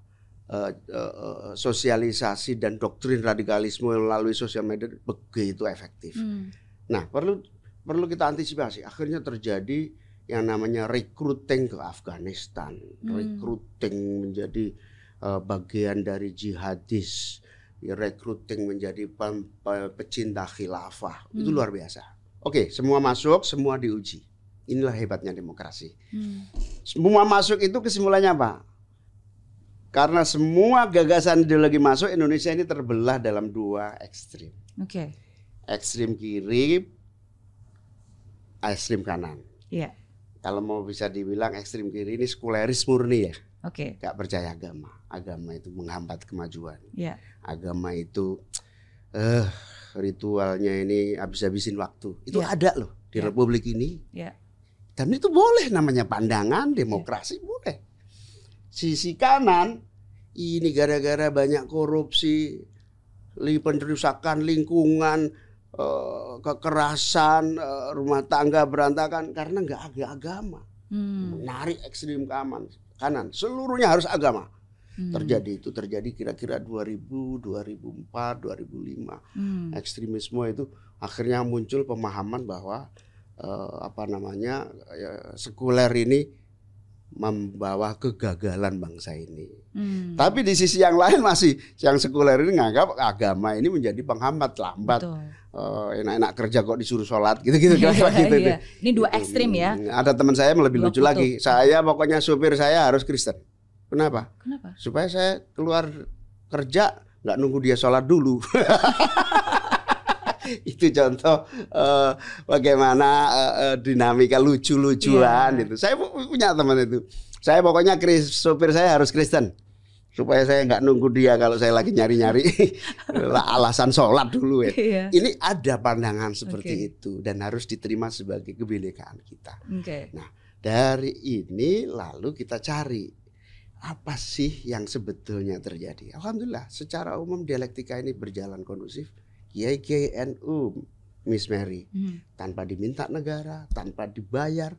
eh, eh, sosialisasi dan doktrin radikalisme melalui sosial media begitu efektif. Hmm. Nah perlu perlu kita antisipasi. Akhirnya terjadi yang namanya recruiting ke Afghanistan, Hmm. recruiting menjadi eh, bagian dari jihadis, ya, recruiting menjadi pem- pe- pecinta khilafah. Itu Hmm. luar biasa. Oke, semua masuk, semua diuji. Inilah hebatnya demokrasi. Hmm. Semua masuk itu kesimpulannya apa? Karena semua gagasan ideologi masuk, Indonesia ini terbelah dalam dua ekstrim. Oke. Ekstrim kiri, ekstrim kanan. Iya. Kalau mau bisa dibilang ekstrim kiri ini sekuleris murni ya. Oke. Gak percaya agama. Agama itu menghambat kemajuan. Ya. Agama itu eh ritualnya ini habis-habisin waktu. Itu Ya. ada loh di Ya. republik ini. Ya. Dan itu boleh namanya pandangan demokrasi boleh. Sisi kanan ini gara-gara banyak korupsi, perusakan lingkungan, eh, kekerasan, eh, rumah tangga berantakan karena nggak ada agama. Hmm. Menarik ekstrim kanan, kanan, seluruhnya harus agama. Hmm. Terjadi itu terjadi kira-kira 2000, 2004, 2005 Hmm. ekstremisme itu akhirnya muncul pemahaman bahwa eh, apa namanya ya, sekuler ini membawa kegagalan bangsa ini. Hmm. Tapi di sisi yang lain masih yang sekuler ini nganggap agama ini menjadi penghambat lambat. Eh, enak-enak kerja kok disuruh sholat gitu-gitu kira-kira gitu. Iya. deh. Ini dua Gitu. ekstrim ya. Hmm, Ada teman saya yang lebih lucu kutub. lagi. Saya pokoknya supir saya harus Kristen. Kenapa? Kenapa? Supaya saya keluar kerja nggak nunggu dia sholat dulu. itu contoh eh, bagaimana eh, dinamika lucu-lucuan Iya. itu. Saya pu- punya teman itu. Saya pokoknya Kris, sopir saya harus Kristen supaya saya nggak nunggu dia kalau saya lagi nyari-nyari alasan sholat dulu ya. Iya. Ini ada pandangan seperti Oke. itu dan harus diterima sebagai kebinekaan kita. Oke. Dari ini lalu kita cari apa sih yang sebetulnya terjadi. Alhamdulillah secara umum dialektika ini berjalan kondusif. Kiai Kiai NU Miss Mary Hmm. tanpa diminta negara, tanpa dibayar,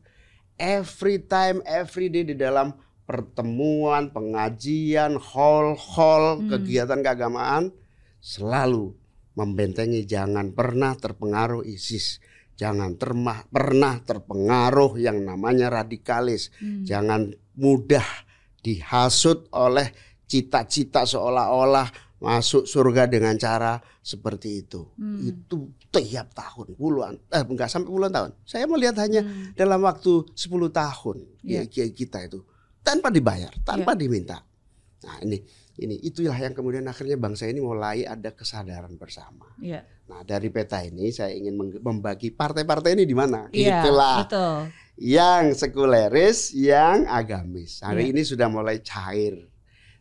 every time, every day di dalam pertemuan, pengajian, hall-hall, Hmm. kegiatan keagamaan selalu membentengi jangan pernah terpengaruh ISIS, jangan termah, pernah terpengaruh yang namanya radikalis, Hmm. jangan mudah dihasut oleh cita-cita seolah-olah masuk surga dengan cara seperti itu. Hmm. Itu tiap tahun puluhan, eh enggak sampai puluhan tahun. Saya melihat hanya Hmm. dalam waktu 10 tahun Iya. kiai kita itu tanpa dibayar, tanpa diminta. Nah, ini ini itulah yang kemudian akhirnya bangsa ini mulai ada kesadaran bersama. Iya. Nah, dari peta ini saya ingin membagi partai-partai ini di mana? Iya. Itulah Betul. yang sekuleris, yang agamis. Hari ini sudah mulai cair.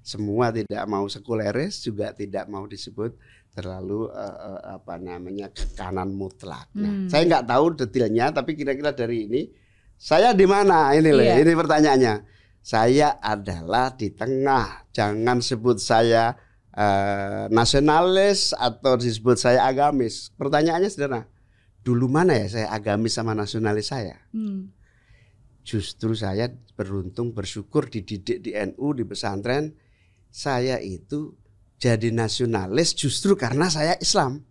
Semua tidak mau sekuleris, juga tidak mau disebut terlalu eh, apa namanya ke kanan mutlak. Nah, Hmm. saya nggak tahu detailnya, tapi kira-kira dari ini saya di mana ini loh. Iya. Ini pertanyaannya. Saya adalah di tengah. Jangan sebut saya eh, nasionalis atau disebut saya agamis. Pertanyaannya sederhana. Dulu mana ya saya agamis sama nasionalis saya? Hmm. justru saya beruntung bersyukur dididik di NU di pesantren saya itu jadi nasionalis justru karena saya Islam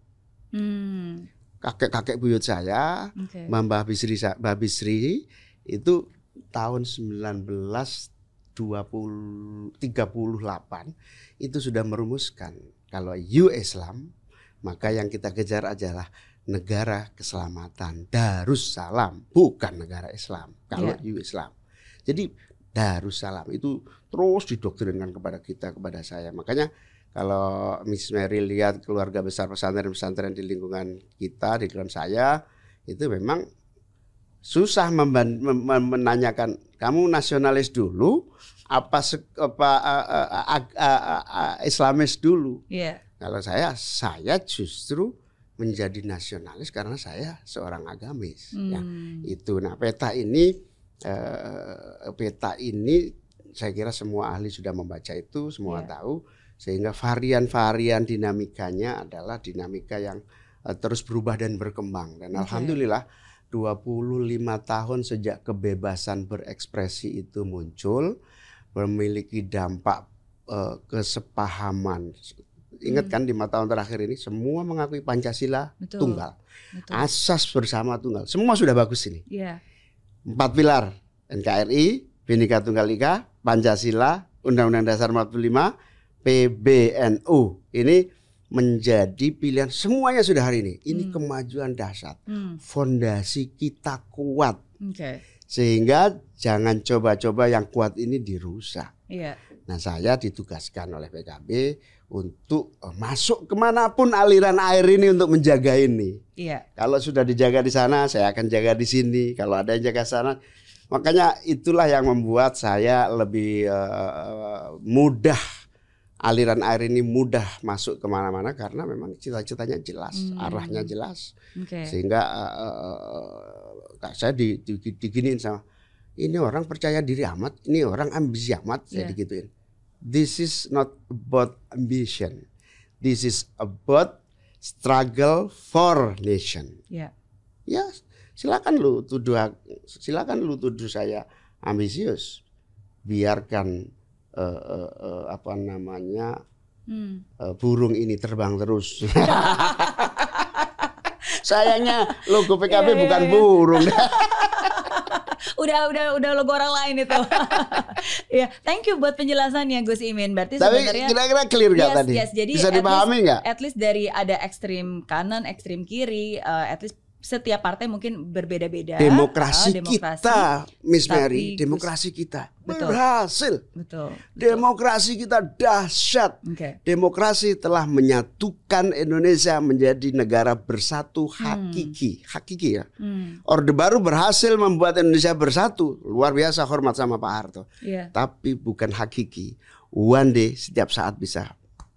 Hmm. kakek-kakek buyut saya Oke. Mbah Bisri Mbah Bisri itu tahun 1920 38 itu sudah merumuskan kalau you Islam maka yang kita kejar adalah negara keselamatan Darussalam bukan negara Islam kalau Iya. you Islam jadi Darussalam itu terus didoktrinkan kepada kita kepada saya. Makanya kalau Miss Mary lihat keluarga besar pesantren-pesantren di lingkungan kita di lingkungan saya itu memang susah menanyakan kamu nasionalis dulu? Apa apa a- a- a- Islamis dulu? Iya. kalau saya saya justru menjadi nasionalis karena saya seorang agamis ya. Hmm. itu. Nah peta ini eh, peta ini saya kira semua ahli sudah membaca itu semua Iya. tahu sehingga varian-varian dinamikanya adalah dinamika yang eh, terus berubah dan berkembang dan Oke. alhamdulillah 25 tahun sejak kebebasan berekspresi itu muncul memiliki dampak eh, kesepahaman ingat Hmm. kan lima tahun terakhir ini semua mengakui Pancasila Betul. tunggal Betul. asas bersama tunggal semua sudah bagus ini Iya. empat pilar NKRI, Bhinneka Tunggal Ika, Pancasila, Undang-Undang Dasar 45, PBNU. Ini menjadi pilihan semuanya sudah hari ini. Ini Hmm. kemajuan dahsyat. Hmm. Fondasi kita kuat Oke. sehingga jangan coba-coba yang kuat ini dirusak. Iya. Nah saya ditugaskan oleh PKB untuk eh, masuk ke mana pun aliran air ini untuk menjaga ini. Iya. Kalau sudah dijaga di sana, saya akan jaga di sini. Kalau ada yang jaga sana, Makanya itulah yang membuat saya lebih uh, mudah aliran air ini mudah masuk ke mana-mana karena memang cita-citanya jelas, hmm. arahnya jelas, okay. sehingga uh, uh, saya di, di, diginiin sama ini orang percaya diri amat, ini orang ambisi amat, yeah. saya digituin. This is not about ambition, this is about struggle for nation. Yeah. Ya, silakan lu tuduh silakan lu tuduh saya ambisius biarkan uh, uh, uh, apa namanya hmm. uh, burung ini terbang terus sayangnya logo PKB yeah, yeah, bukan yeah. burung udah udah udah logo orang lain itu. ya, thank you buat penjelasannya Gus Imin. Berarti Tapi sebenarnya kira-kira clear gak yes, tadi? Yes, jadi bisa dipahami nggak? At least dari ada ekstrim kanan, ekstrim kiri, uh, at least setiap partai mungkin berbeda-beda. Demokrasi, uh, demokrasi kita, Miss Mary, demokrasi kita betul. berhasil. Betul. Demokrasi kita dahsyat. Okay. Demokrasi telah menyatukan Indonesia menjadi negara bersatu hmm. hakiki, hmm. hakiki ya. Hmm. Orde Baru berhasil membuat Indonesia bersatu. Luar biasa hormat sama Pak Harto. Yeah. Tapi bukan hakiki. One day setiap saat bisa.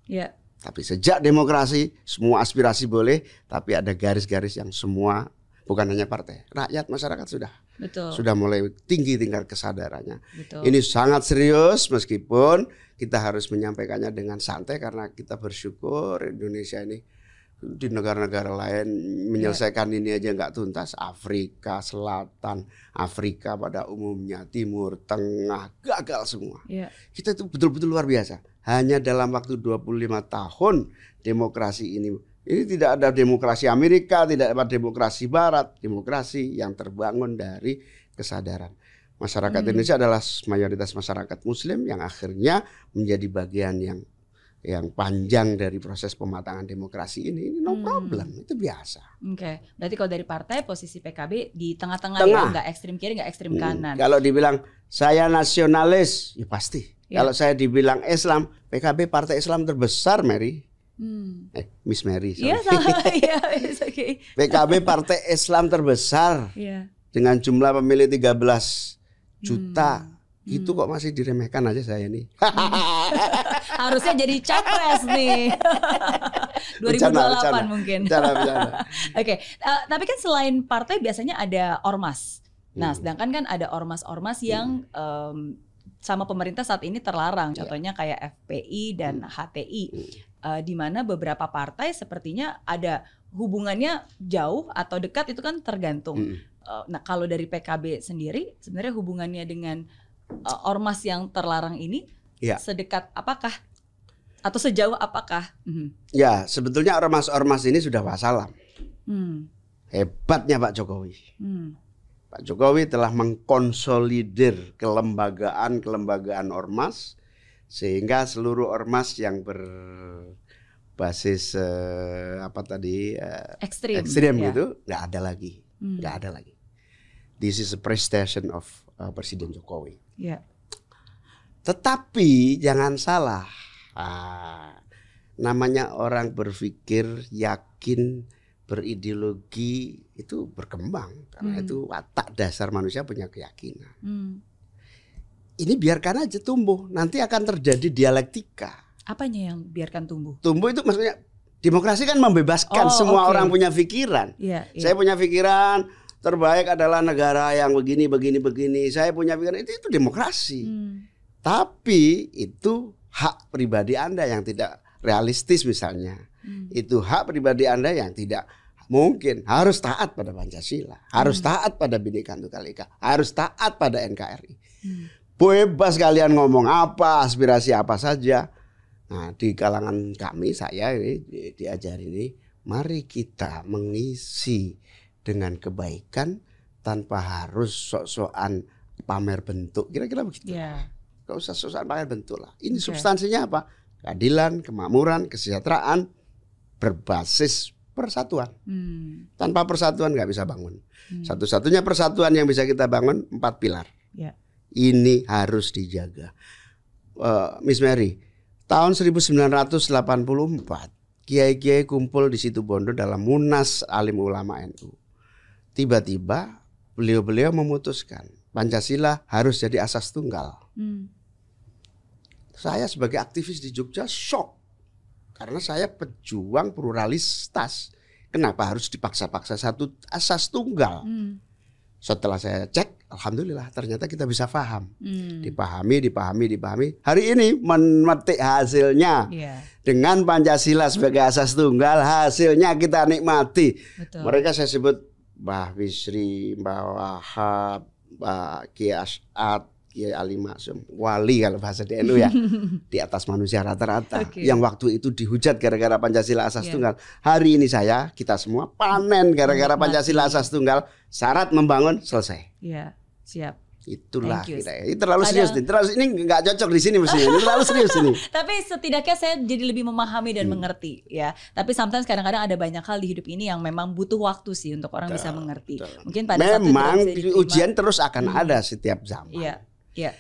Yeah tapi sejak demokrasi semua aspirasi boleh, tapi ada garis-garis yang semua bukan hanya partai, rakyat masyarakat sudah Betul. sudah mulai tinggi tingkat kesadarannya. Betul. Ini sangat serius meskipun kita harus menyampaikannya dengan santai karena kita bersyukur Indonesia ini di negara-negara lain menyelesaikan ya. ini aja nggak tuntas. Afrika Selatan, Afrika pada umumnya, Timur, Tengah gagal semua. Ya. Kita itu betul-betul luar biasa hanya dalam waktu 25 tahun demokrasi ini ini tidak ada demokrasi Amerika, tidak ada demokrasi Barat, demokrasi yang terbangun dari kesadaran. Masyarakat hmm. Indonesia adalah mayoritas masyarakat Muslim yang akhirnya menjadi bagian yang yang panjang dari proses pematangan demokrasi ini. Ini no hmm. problem, itu biasa. Oke, okay. berarti kalau dari partai posisi PKB di tengah-tengah ya, nggak ekstrim kiri, nggak ekstrim hmm. kanan. Kalau dibilang saya nasionalis, ya pasti Ya. Kalau saya dibilang Islam, PKB partai Islam terbesar, Mary. Hmm. Eh, Miss Mary. Iya, iya, okay. PKB partai Islam terbesar. Yeah. Dengan jumlah pemilih 13 juta. Hmm. Itu kok masih diremehkan aja saya nih. Harusnya jadi capres nih. 2028 bercana, bercana. mungkin. Oke, okay. uh, eh, tapi kan selain partai biasanya ada ormas. Nah, hmm. sedangkan kan ada ormas-ormas yang hmm. um, sama pemerintah saat ini terlarang. Iya. Contohnya kayak FPI dan HTI, uh, hmm. eh, di mana beberapa partai sepertinya ada hubungannya jauh atau dekat itu kan tergantung. Uh, nah kalau dari PKB sendiri, sebenarnya hubungannya dengan uh, ormas yang terlarang ini ya. sedekat apakah atau sejauh apakah? Hmm. Ya sebetulnya ormas-ormas ini sudah wassalam. Hmm. Hebatnya Pak Jokowi. Hmm Pak Jokowi telah mengkonsolidir kelembagaan-kelembagaan ormas sehingga seluruh ormas yang berbasis eh, apa tadi eh, ekstrim, ekstrim ya. gitu nggak ada lagi, hmm. nggak hmm. ada lagi. This is a prestation of uh, Presiden Jokowi. Ya. Tetapi jangan salah, ah, namanya orang berpikir yakin berideologi itu berkembang karena hmm. itu watak dasar manusia punya keyakinan. Hmm. Ini biarkan aja tumbuh, nanti akan terjadi dialektika. Apanya yang biarkan tumbuh? Tumbuh itu maksudnya demokrasi kan membebaskan oh, semua okay. orang punya pikiran. Yeah, yeah. Saya punya pikiran terbaik adalah negara yang begini begini begini. Saya punya pikiran itu itu demokrasi. Hmm. Tapi itu hak pribadi Anda yang tidak realistis misalnya. Hmm. Itu hak pribadi Anda yang tidak mungkin harus taat pada Pancasila, harus hmm. taat pada Bhinneka Tunggal Ika, harus taat pada NKRI. Hmm. Bebas kalian ngomong apa, aspirasi apa saja. Nah, di kalangan kami saya ini diajari ini, mari kita mengisi dengan kebaikan tanpa harus sok-sokan pamer bentuk. Kira-kira begitu. Yeah. Gak usah sok-sokan pamer bentuk lah. Ini okay. substansinya apa? Keadilan, kemakmuran, kesejahteraan berbasis persatuan. Hmm. Tanpa persatuan nggak bisa bangun. Hmm. Satu-satunya persatuan yang bisa kita bangun empat pilar. Ya. Ini harus dijaga. Uh, Miss Mary, tahun 1984 kiai-kiai kumpul di situ Bondo dalam Munas Alim Ulama NU. Tiba-tiba beliau-beliau memutuskan Pancasila harus jadi asas tunggal. Hmm. Saya sebagai aktivis di Jogja shock karena saya pejuang pluralitas. Kenapa harus dipaksa-paksa satu asas tunggal? Hmm. Setelah saya cek, alhamdulillah ternyata kita bisa paham. Hmm. Dipahami, dipahami, dipahami. Hari ini memetik hasilnya Iya, dengan Pancasila sebagai asas tunggal, hasilnya kita nikmati. betul. Mereka saya sebut Mbah Bisri, Mbah Wahab, Mbah Kiai As'ad, Kiai Ali Maksum, wali kalau bahasa di NU ya, di atas manusia rata-rata. Oke. Yang waktu itu dihujat gara-gara Pancasila asas Iya. tunggal. Hari ini saya, kita semua panen gara-gara. Pancasila asas tunggal. Syarat membangun selesai. Iya, siap. Itulah kita. Ini terlalu Padahal- serius nih. Terlalu ini nggak cocok di sini mestinya. Ini terlalu serius ini. Tapi setidaknya saya jadi lebih memahami dan mengerti ya. Tapi sometimes kadang-kadang ada banyak hal di hidup ini yang memang butuh waktu sih untuk orang bisa mengerti. betul. Mungkin pada saat itu Memang diterima. ujian terus akan Hmm. ada setiap zaman. Iya, iya.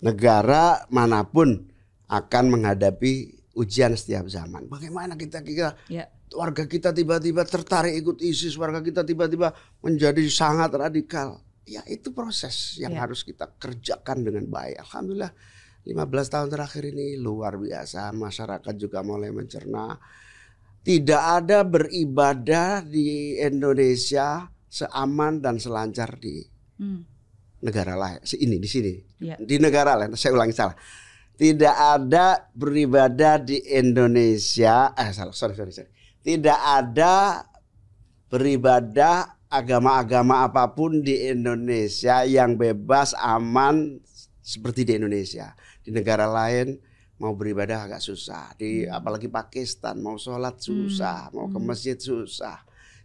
negara mana pun akan menghadapi ujian setiap zaman. Bagaimana kita kita Iya. warga kita tiba-tiba tertarik ikut ISIS, warga kita tiba-tiba menjadi sangat radikal. Ya itu proses yang Ya. harus kita kerjakan dengan baik. Alhamdulillah 15 tahun terakhir ini luar biasa. Masyarakat juga mulai mencerna. Tidak ada beribadah di Indonesia seaman dan selancar di Hmm. Negara lain. Ini di sini. Iya. Di negara lain. Saya ulangi salah. Tidak ada beribadah di Indonesia. Eh salah. Sorry sorry sorry. Tidak ada beribadah agama-agama apa pun di Indonesia yang bebas aman seperti di Indonesia. Di negara lain mau beribadah agak susah. Di apalagi Pakistan mau sholat susah, mau ke Hmm. masjid susah.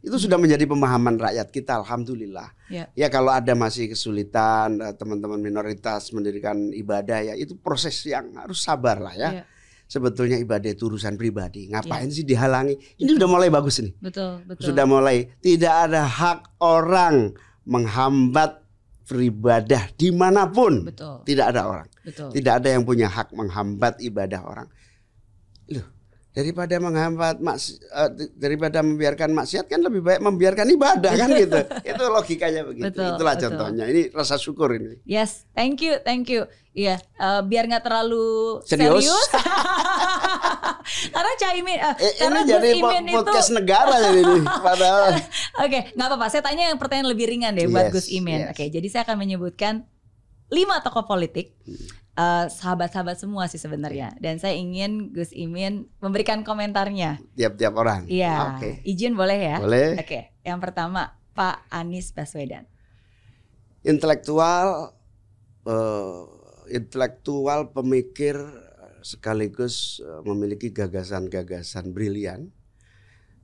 Itu sudah menjadi pemahaman rakyat kita. Alhamdulillah. Ya. Ya kalau ada masih kesulitan eh, teman-teman minoritas mendirikan ibadah ya itu proses yang harus sabar lah ya. Iya. Sebetulnya ibadah itu urusan pribadi. Ngapain sih dihalangi? Ini udah mulai bagus nih. Betul, betul. Sudah mulai tidak ada hak orang menghambat beribadah di mana pun. Betul, Tidak ada orang. betul. Tidak ada yang punya hak menghambat ibadah orang. Daripada menghambat maks eh, daripada membiarkan maksiat kan lebih baik membiarkan ibadah kan gitu. Itu logikanya begitu. Betul, Itulah betul. contohnya. Ini rasa syukur ini. Yes, thank you, thank you. Iya, eh, biar nggak terlalu Serius? serius. karena Caimin, eh, Eh, karena ini jadi po- Imin itu, podcast negara jadi ini. Padahal oke, nggak apa-apa. Saya tanya yang pertanyaan lebih ringan deh buat Yes, Gus Imin. yes. Oke, jadi saya akan menyebutkan lima tokoh politik, eh, sahabat-sahabat semua sih sebenarnya. Dan saya ingin Gus Imin memberikan komentarnya. tiap-tiap orang. Iya, Oke. izin boleh ya? Boleh. Oke, yang pertama Pak Anies Baswedan. Intelektual eh, intelektual pemikir eh, sekaligus eh, memiliki gagasan-gagasan brilian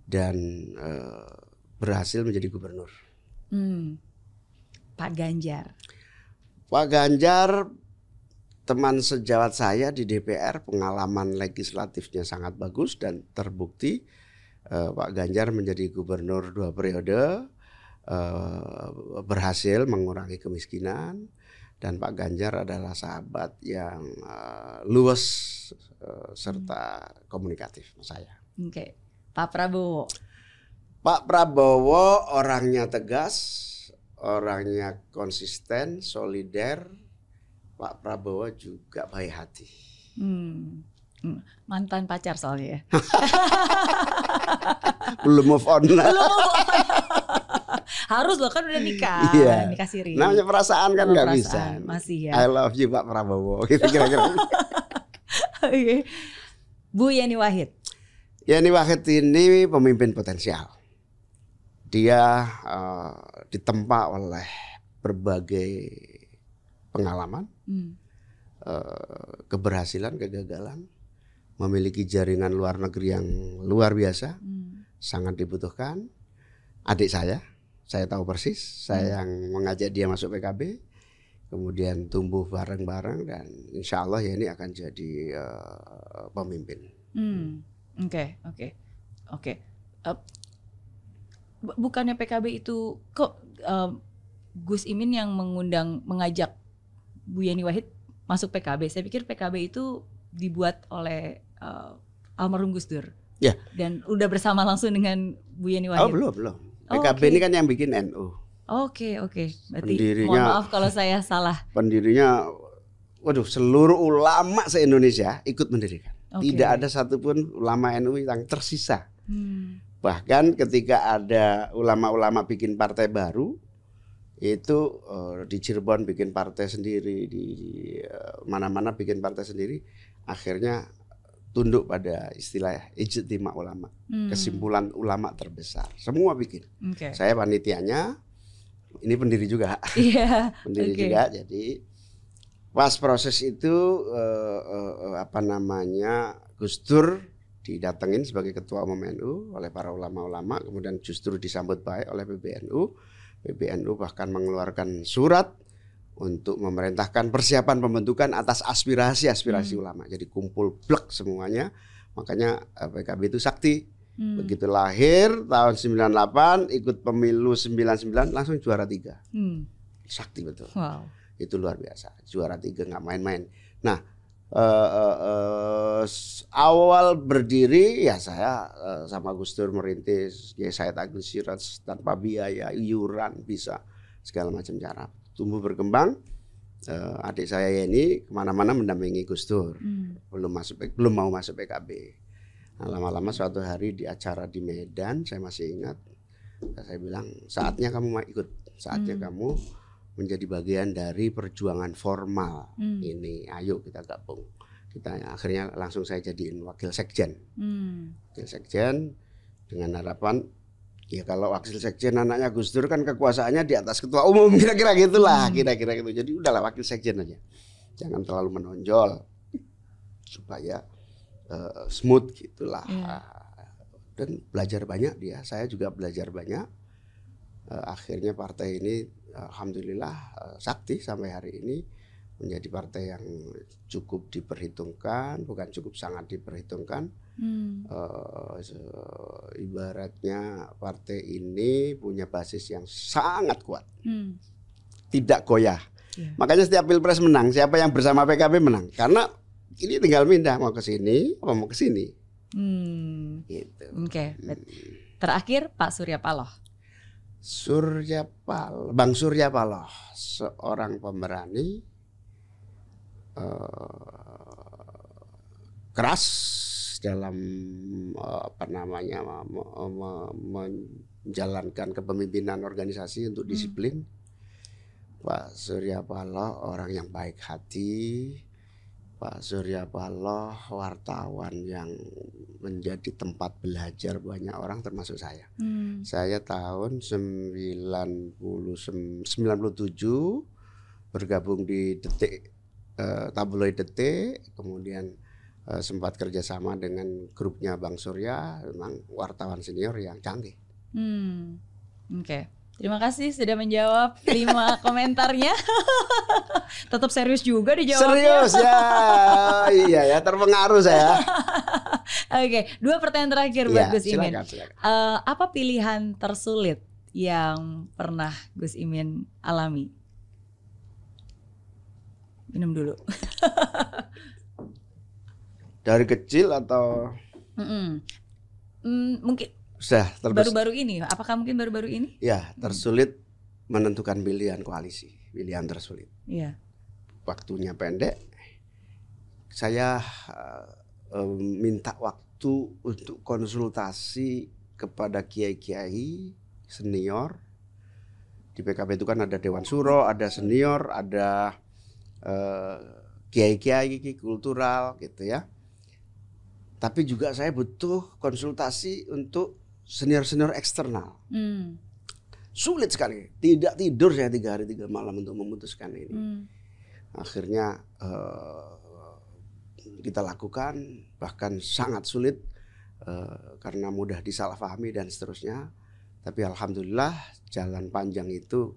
dan eh, berhasil menjadi gubernur. Hmm. Pak Ganjar. Pak Ganjar teman sejawat saya di DPR pengalaman legislatifnya sangat bagus dan terbukti eh, Pak Ganjar menjadi gubernur dua periode eh, berhasil mengurangi kemiskinan dan Pak Ganjar adalah sahabat yang eh, luas eh, serta komunikatif sama saya. Oke. Pak Prabowo. Pak Prabowo orangnya tegas, orangnya konsisten, solider. Pak Prabowo juga baik hati. Hmm. Hmm. Mantan pacar soalnya ya. Belum move on. Belum. Harus loh kan udah nikah. Iya. Nikah siri. Namanya perasaan kan nggak bisa. Masih ya. I love you Pak Prabowo. Gitu kira-kira. Oke. Bu Yeni Wahid. Yani Wahid ini pemimpin potensial. Dia eh, ditempa oleh berbagai pengalaman, Hmm. eh, keberhasilan, kegagalan, memiliki jaringan luar negeri yang luar biasa, Hmm. sangat dibutuhkan. Adik saya, saya tahu persis, saya yang mengajak dia masuk PKB, kemudian tumbuh bareng-bareng dan insya Allah ya ini akan jadi eh, pemimpin. Hmm. Oke, oke. Oke. Eh, bu- bukannya PKB itu kok eh, Gus Imin yang mengundang mengajak Bu Yeni Wahid masuk PKB. Saya pikir PKB itu dibuat oleh eh, almarhum Gus Dur. Ya. Dan udah bersama langsung dengan Bu Yeni Oh Wahid. belum belum. Oh, PKB oke. ini kan yang bikin NU. Oke, oke. Berarti Pendirinya- mohon maaf kalau saya salah. Pendirinya, waduh, seluruh ulama se-Indonesia ikut mendirikan. Oke. Tidak ada satupun ulama NU yang tersisa. Hmm. Bahkan ketika ada ulama-ulama bikin partai baru, itu eh, di Cirebon bikin partai sendiri, di eh, mana-mana bikin partai sendiri, akhirnya tunduk pada istilah ijtima ulama, Hmm. kesimpulan ulama terbesar. Semua bikin. Oke. Saya panitianya, ini pendiri juga, Iya. pendiri Oke. juga. Jadi pas proses itu eh, eh, apa namanya Gus Dur didatengin sebagai ketua umum NU oleh para ulama-ulama, kemudian justru disambut baik oleh PBNU. PBNU bahkan mengeluarkan surat untuk memerintahkan persiapan pembentukan atas aspirasi-aspirasi ulama. Jadi kumpul blek semuanya. Makanya eh, PKB itu sakti. Hmm. Begitu lahir tahun 98 ikut pemilu 99 langsung juara tiga. Hmm. Sakti betul. Wow. Itu luar biasa. Juara tiga nggak main-main. Nah eh, eh, s- awal berdiri ya saya eh, sama Gus Dur merintis ya Said Agus Siraj tanpa biaya iuran bisa segala macam cara tumbuh berkembang Eh, adik saya Yeni ke mana-mana mendampingi Gus Dur Hmm. belum masuk belum mau masuk PKB. Nah, lama-lama suatu hari di acara di Medan saya masih ingat saya bilang saatnya kamu mau ikut, saatnya Hmm. kamu menjadi bagian dari perjuangan formal Hmm. ini. Ayo kita gabung. Kita akhirnya langsung saya jadiin wakil sekjen, Hmm. wakil sekjen dengan harapan ya kalau wakil sekjen anaknya Gus Dur kan kekuasaannya di atas ketua umum kira-kira gitulah, Hmm. kira-kira gitu. Jadi udahlah wakil sekjen aja, jangan terlalu menonjol supaya eh, smooth gitulah. Iya. Dan belajar banyak dia, saya juga belajar banyak. Eh, akhirnya partai ini alhamdulillah eh, sakti sampai hari ini menjadi partai yang cukup diperhitungkan, bukan cukup sangat diperhitungkan. Hmm. Eh, ibaratnya partai ini punya basis yang sangat kuat, Hmm. tidak goyah. Iya. Makanya setiap pilpres menang, siapa yang bersama PKB menang. Karena ini tinggal pindah mau ke sini, mau ke sini, Hmm. gitu. Oke. bet- Terakhir Pak Surya Paloh. Surya Paloh, Bang Surya Paloh, seorang pemberani eh, keras dalam eh, apa namanya me- me- menjalankan kepemimpinan organisasi untuk disiplin. Pak Surya Paloh orang yang baik hati. Pak Surya Paloh wartawan yang menjadi tempat belajar banyak orang termasuk saya. Hmm. Saya tahun 90 97 bergabung di Detik eh, tabloid Detik, kemudian eh, sempat kerjasama dengan grupnya Bang Surya, memang wartawan senior yang canggih. Hmm. Oke. Terima kasih sudah menjawab lima komentarnya. Tetap serius juga dijawabnya. Serius ya, iya ya terpengaruh saya. Oke, dua pertanyaan terakhir buat Iya, Gus Imin. silakan, silakan. Eh, apa pilihan tersulit yang pernah Gus Imin alami? Minum dulu. Dari kecil atau Mm-mm. Mm, mungkin sudah terbesar? baru-baru ini, apakah mungkin baru-baru ini? Ya, tersulit menentukan pilihan koalisi, pilihan tersulit. Iya. waktunya pendek, saya eh, minta waktu untuk konsultasi kepada kiai-kiai senior. Di PKB itu kan ada Dewan Suro, ada senior, ada eh, kiai-kiai kultural gitu ya. Tapi juga saya butuh konsultasi untuk senior-senior eksternal. Hmm. Sulit sekali, tidak tidur saya tiga hari tiga malam untuk memutuskan ini Hmm. akhirnya eh, kita lakukan bahkan sangat sulit eh, karena mudah disalahpahami dan seterusnya tapi alhamdulillah jalan panjang itu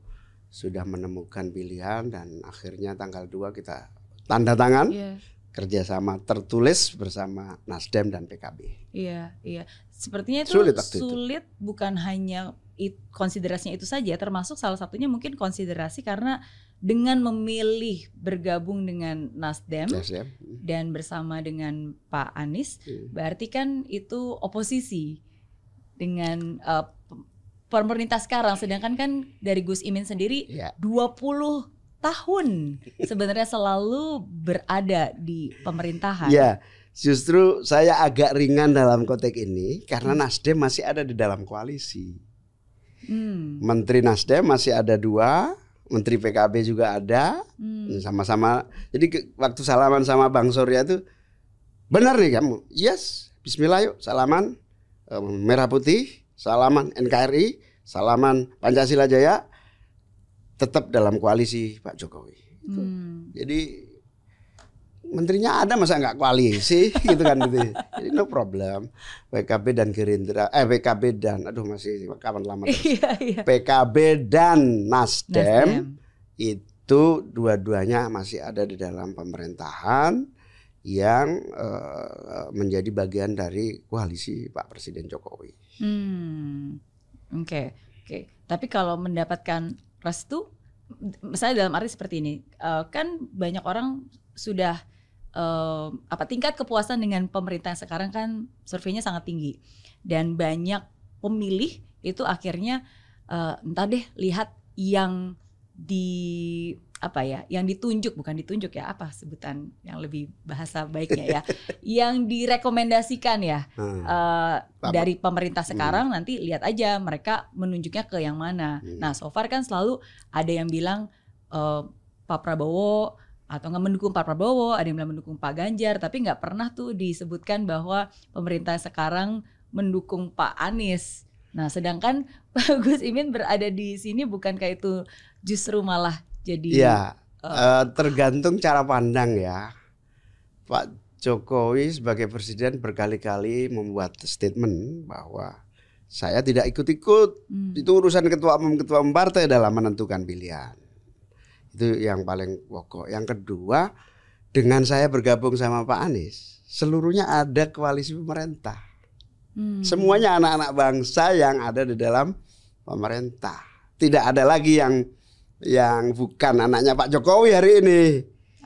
sudah menemukan pilihan dan akhirnya tanggal 2 kita tanda tangan Iya. kerjasama tertulis bersama Nasdem dan PKB Iya, iya. Sepertinya itu Sulit sulit, itu. bukan hanya it, konsiderasinya itu saja, termasuk salah satunya mungkin konsiderasi karena dengan memilih bergabung dengan Nasdem Nasdem dan bersama dengan Pak Anies, Hmm. berarti kan itu oposisi dengan p- pemerintah sekarang sedangkan kan dari Gus Imin sendiri Ya. 20 tahun sebenarnya selalu berada di pemerintahan. Ya, justru saya agak ringan dalam konteks ini karena Nasdem masih ada di dalam koalisi. Hmm. Menteri Nasdem masih ada dua, Menteri PKB juga ada, Hmm. sama-sama. Jadi ke- waktu salaman sama Bang Surya itu benar nih kamu. Yes, Bismillah yuk salaman eh, merah putih, salaman NKRI, salaman Pancasila Jaya, tetap dalam koalisi Pak Jokowi. Hmm. Jadi menterinya ada masa nggak koalisi gitu kan gitu. Jadi no problem. PKB dan Gerindra, eh PKB dan aduh masih kapan lama. terus. Iya, iya. PKB dan Nasdem, Nasdem. itu dua-duanya masih ada di dalam pemerintahan yang eh, menjadi bagian dari koalisi Pak Presiden Jokowi. Hmm. Oke, oke. Tapi kalau mendapatkan restu, misalnya dalam arti seperti ini, eh, kan banyak orang sudah eh, apa tingkat kepuasan dengan pemerintah yang sekarang kan surveinya sangat tinggi dan banyak pemilih itu akhirnya eh, entah deh lihat yang di apa ya, yang ditunjuk bukan ditunjuk ya apa sebutan yang lebih bahasa baiknya ya, yang direkomendasikan ya eh, Apa? dari pemerintah sekarang nanti lihat aja mereka menunjuknya ke yang mana. Hmm. Nah, so far kan selalu ada yang bilang eh, Pak Prabowo atau nggak mendukung Pak Prabowo, ada yang bilang mendukung Pak Ganjar, tapi nggak pernah tuh disebutkan bahwa pemerintah sekarang mendukung Pak Anies. Nah, sedangkan Pak Gus Imin berada di sini bukankah itu justru malah jadi ya eh, tergantung cara pandang ya. Pak Jokowi sebagai presiden berkali-kali membuat statement bahwa saya tidak ikut-ikut hmm, itu urusan ketua umum ketua umum partai dalam menentukan pilihan itu yang paling pokok. Yang kedua dengan saya bergabung sama Pak Anies seluruhnya ada koalisi pemerintah. Hmm, semuanya anak-anak bangsa yang ada di dalam pemerintah. Tidak ada lagi yang yang bukan anaknya Pak Jokowi hari ini.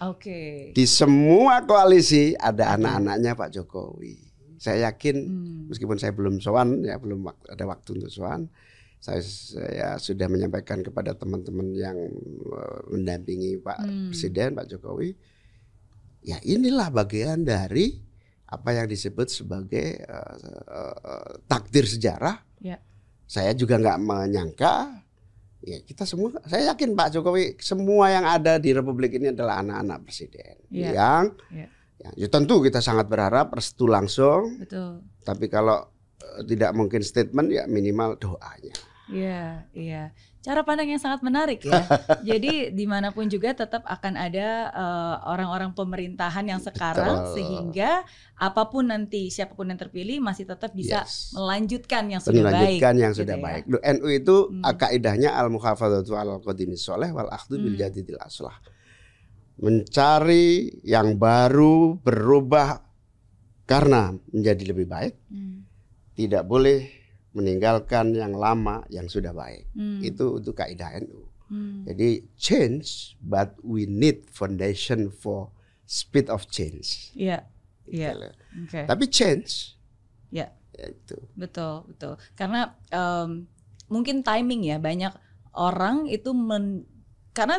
Oke. di semua koalisi ada anak-anaknya Pak Jokowi. Saya yakin Hmm. meskipun saya belum sowan ya belum ada waktu untuk sowan saya, saya sudah menyampaikan kepada teman-teman yang eh, mendampingi Pak Hmm. Presiden Pak Jokowi ya inilah bagian dari apa yang disebut sebagai eh, eh, takdir sejarah Ya. saya juga nggak menyangka ya kita semua saya yakin Pak Jokowi semua yang ada di Republik ini adalah anak-anak presiden Ya. yang Ya. ya, ya tentu kita sangat berharap restu langsung Betul. tapi kalau tidak mungkin statement ya minimal doanya. Iya, iya. Cara pandang yang sangat menarik ya. Jadi di mana pun juga tetap akan ada eh, orang-orang pemerintahan yang sekarang Betul. sehingga apa pun nanti siapa pun yang terpilih masih tetap bisa Yes. melanjutkan yang sudah baik. Melanjutkan yang gitu sudah ya. baik. NU itu Hmm. kaidahnya al muhafadzatu al qadimis soleh wal akhdhu bil Hmm. jadidil aslah. Mencari yang baru berubah karena menjadi lebih baik, Hmm, tidak boleh meninggalkan yang lama yang sudah baik. hmm, Itu untuk kaidah NU. hmm. Jadi change but we need foundation for speed of change. Iya, iya. Gitu. Oke. Tapi change Ya. ya itu. Betul, betul. Karena em, mungkin timing ya banyak orang itu men karena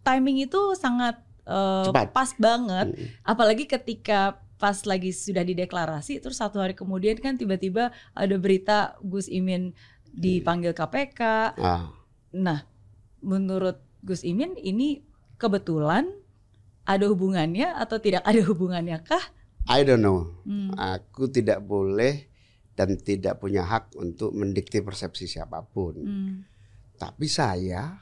timing itu sangat eh, Cepat. pas banget Mm. apalagi ketika pas lagi sudah dideklarasi terus satu hari kemudian kan tiba-tiba ada berita Gus Imin dipanggil KPK. Ah, Nah, menurut Gus Imin ini kebetulan ada hubungannya atau tidak ada hubungannya kah? I don't know. Hmm. Aku tidak boleh dan tidak punya hak untuk mendikte persepsi siapa pun. Hmm. Tapi saya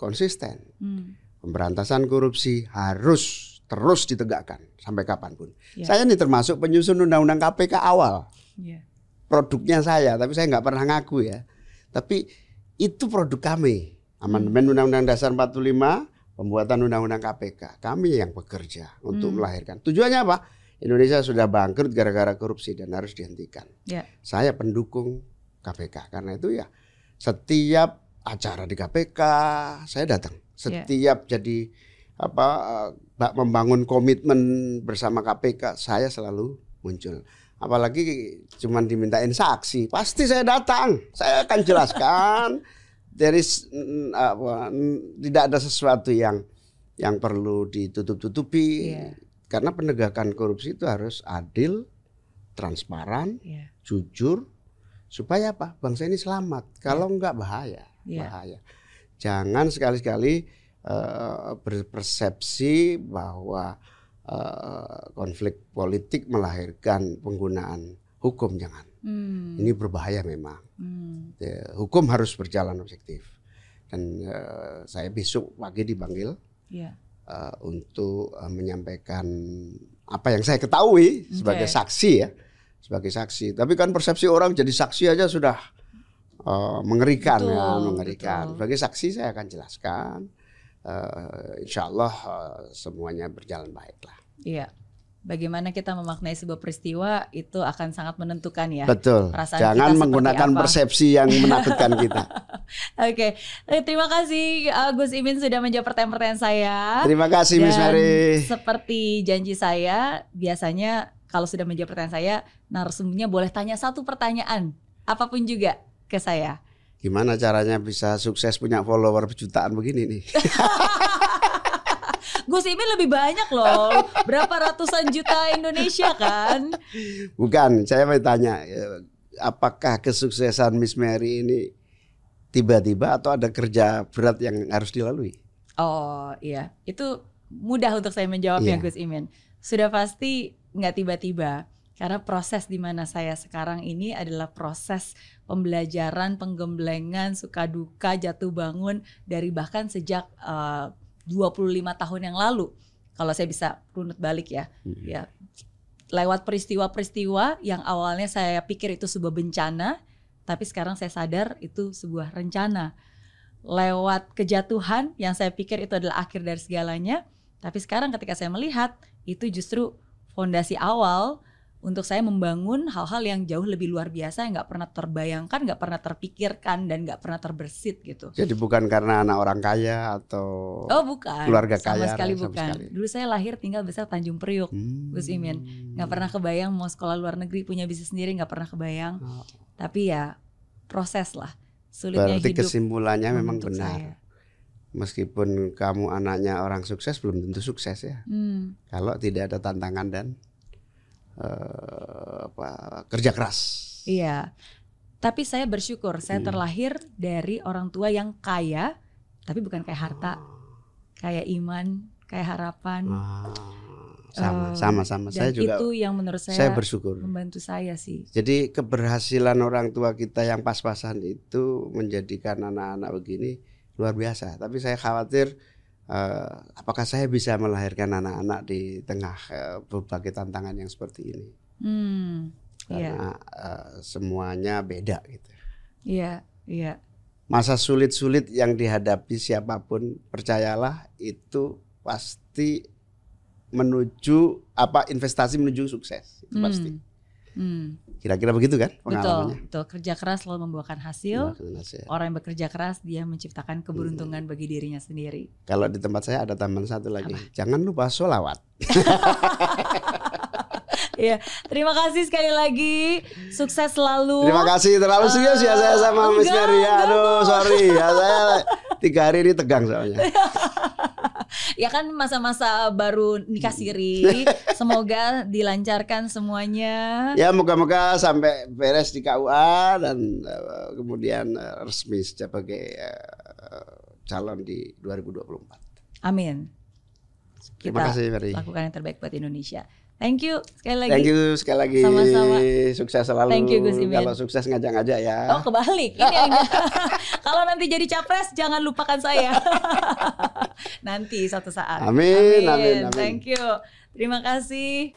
konsisten. Hmm. Pemberantasan korupsi harus terus ditegakkan sampai kapan pun. Ya. Saya ini termasuk penyusun undang-undang KPK awal. Iya. Produknya saya, tapi saya nggak pernah ngaku ya. Tapi itu produk kami. Amandemen Undang-Undang Dasar 45, pembuatan Undang-Undang KPK. Kami yang bekerja untuk Hmm. melahirkan. Tujuannya apa? Indonesia sudah bangkrut gara-gara korupsi dan harus dihentikan. Ya. Saya pendukung KPK karena itu ya setiap acara di KPK saya datang. Ya. Setiap jadi apa eh, membangun komitmen bersama KPK saya selalu muncul. apalagi cuman dimintain saksi, pasti saya datang. Saya akan jelaskan. Dari apa, tidak ada sesuatu yang yang perlu ditutup-tutupi. Iya. Karena penegakan korupsi itu harus adil, transparan, Iya. jujur supaya apa? Bangsa ini selamat. Kalau enggak bahaya, Iya. bahaya. Jangan sekali-kali eh, berpersepsi bahwa eh, konflik politik melahirkan penggunaan hukum jangan. Hmm. Ini berbahaya memang. Hmm. Ya, hukum harus berjalan objektif. Dan eh, saya besok pagi dipanggil Iya. eh, untuk eh, menyampaikan apa yang saya ketahui sebagai Oke. saksi ya, sebagai saksi. Tapi kan persepsi orang jadi saksi aja sudah eh, mengerikan Betul, ya, mengerikan. betul. Sebagai saksi saya akan jelaskan. Eh, insya Allah eh, semuanya berjalan baik lah. Iya. Bagaimana kita memaknai sebuah peristiwa itu akan sangat menentukan ya. Betul. perasaan Jangan kita menggunakan apa. persepsi yang menakutkan kita. Oke, Eh, terima kasih uh, Gus Imin sudah menjawab pertanyaan-pertanyaan saya. Terima kasih Miss Dan Mary. seperti janji saya, biasanya kalau sudah menjawab pertanyaan saya, narasumbernya boleh tanya satu pertanyaan, apa pun juga ke saya. Gimana caranya bisa sukses punya follower jutaan begini nih? Gus Imin lebih banyak loh, berapa ratusan juta Indonesia kan? Bukan, saya mau tanya, eh, apakah kesuksesan Miss Mary ini tiba-tiba atau ada kerja berat yang harus dilalui? Oh iya, itu mudah untuk saya menjawabnya Iya. Gus Imin. Sudah pasti nggak tiba-tiba. Karena proses di mana saya sekarang ini adalah proses pembelajaran, penggemblengan, suka duka, jatuh bangun dari bahkan sejak eh, 25 tahun yang lalu. Kalau saya bisa runut balik ya. Hmm. Ya. Lewat peristiwa-peristiwa yang awalnya saya pikir itu sebuah bencana, tapi sekarang saya sadar itu sebuah rencana. Lewat kejatuhan yang saya pikir itu adalah akhir dari segalanya, tapi sekarang ketika saya melihat itu justru fondasi awal untuk saya membangun hal-hal yang jauh lebih luar biasa yang nggak pernah terbayangkan, nggak pernah terpikirkan dan nggak pernah terbersit gitu. Jadi bukan karena anak orang kaya atau Oh bukan, keluarga sama kaya, sekali sama bukan. sekali. Dulu saya lahir tinggal besar Tanjung Priuk, Hmm. Gus Imin. nggak pernah kebayang mau sekolah luar negeri punya bisnis sendiri nggak pernah kebayang. Oh, Tapi ya proses lah, sulitnya Berarti hidup. kesimpulannya memang benar. saya. Meskipun kamu anaknya orang sukses belum tentu sukses ya. Hmm, Kalau tidak ada tantangan dan eh, apa, kerja keras. iya. Tapi saya bersyukur saya Hmm. terlahir dari orang tua yang kaya, tapi bukan kayak harta, kayak iman, kayak harapan. Ah, sama, Eh, sama, sama. Dan Saya juga, itu yang menurut saya, saya bersyukur. membantu saya sih. Jadi keberhasilan orang tua kita yang pas-pasan itu menjadikan anak-anak begini luar biasa. Tapi saya khawatir eh, apakah saya bisa melahirkan anak-anak di tengah eh, berbagai tantangan yang seperti ini. Hmm, iya, Karena eh, semuanya beda gitu. iya, iya. Masa sulit-sulit yang dihadapi siapa pun percayalah itu pasti menuju apa investasi menuju sukses. Itu Hmm, pasti. hmm. Kira-kira begitu kan Betul, pengalamannya? betul. Kerja keras selalu membuahkan hasil. Hasil. Orang yang bekerja keras dia menciptakan keberuntungan Hmm. bagi dirinya sendiri. Kalau di tempat saya ada tambahan satu lagi. Jangan lupa sholawat. Iya, terima kasih sekali lagi. Sukses selalu. Terima kasih terlalu serius ya saya sama Miss enggak, Mary ya. Aduh sorry ya saya tiga hari ini tegang soalnya. Ya kan masa-masa baru nikah siri. Semoga dilancarkan semuanya. Ya moga-moga sampai beres di KUA dan eh, kemudian eh, resmi sebagai eh, calon di 2024. Amin. Terima Kita kasih Mary. lakukan yang terbaik buat Indonesia. Thank you sekali lagi. Thank you sekali lagi. Sama-sama. Sukses selalu. Thank you, Gus Imin. Kalau sukses ngajak-ngajak ya. Oh kebalik. Ini yang kalau nanti jadi capres jangan lupakan saya. nanti suatu saat. Amin, amin, amin. Thank you. Terima kasih.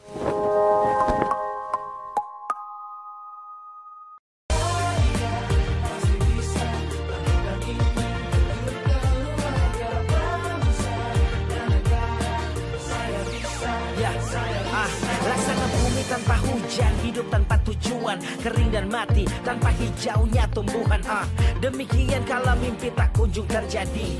Hijaunya tumbuhan. Ah, demikian kalau mimpi tak kunjung terjadi.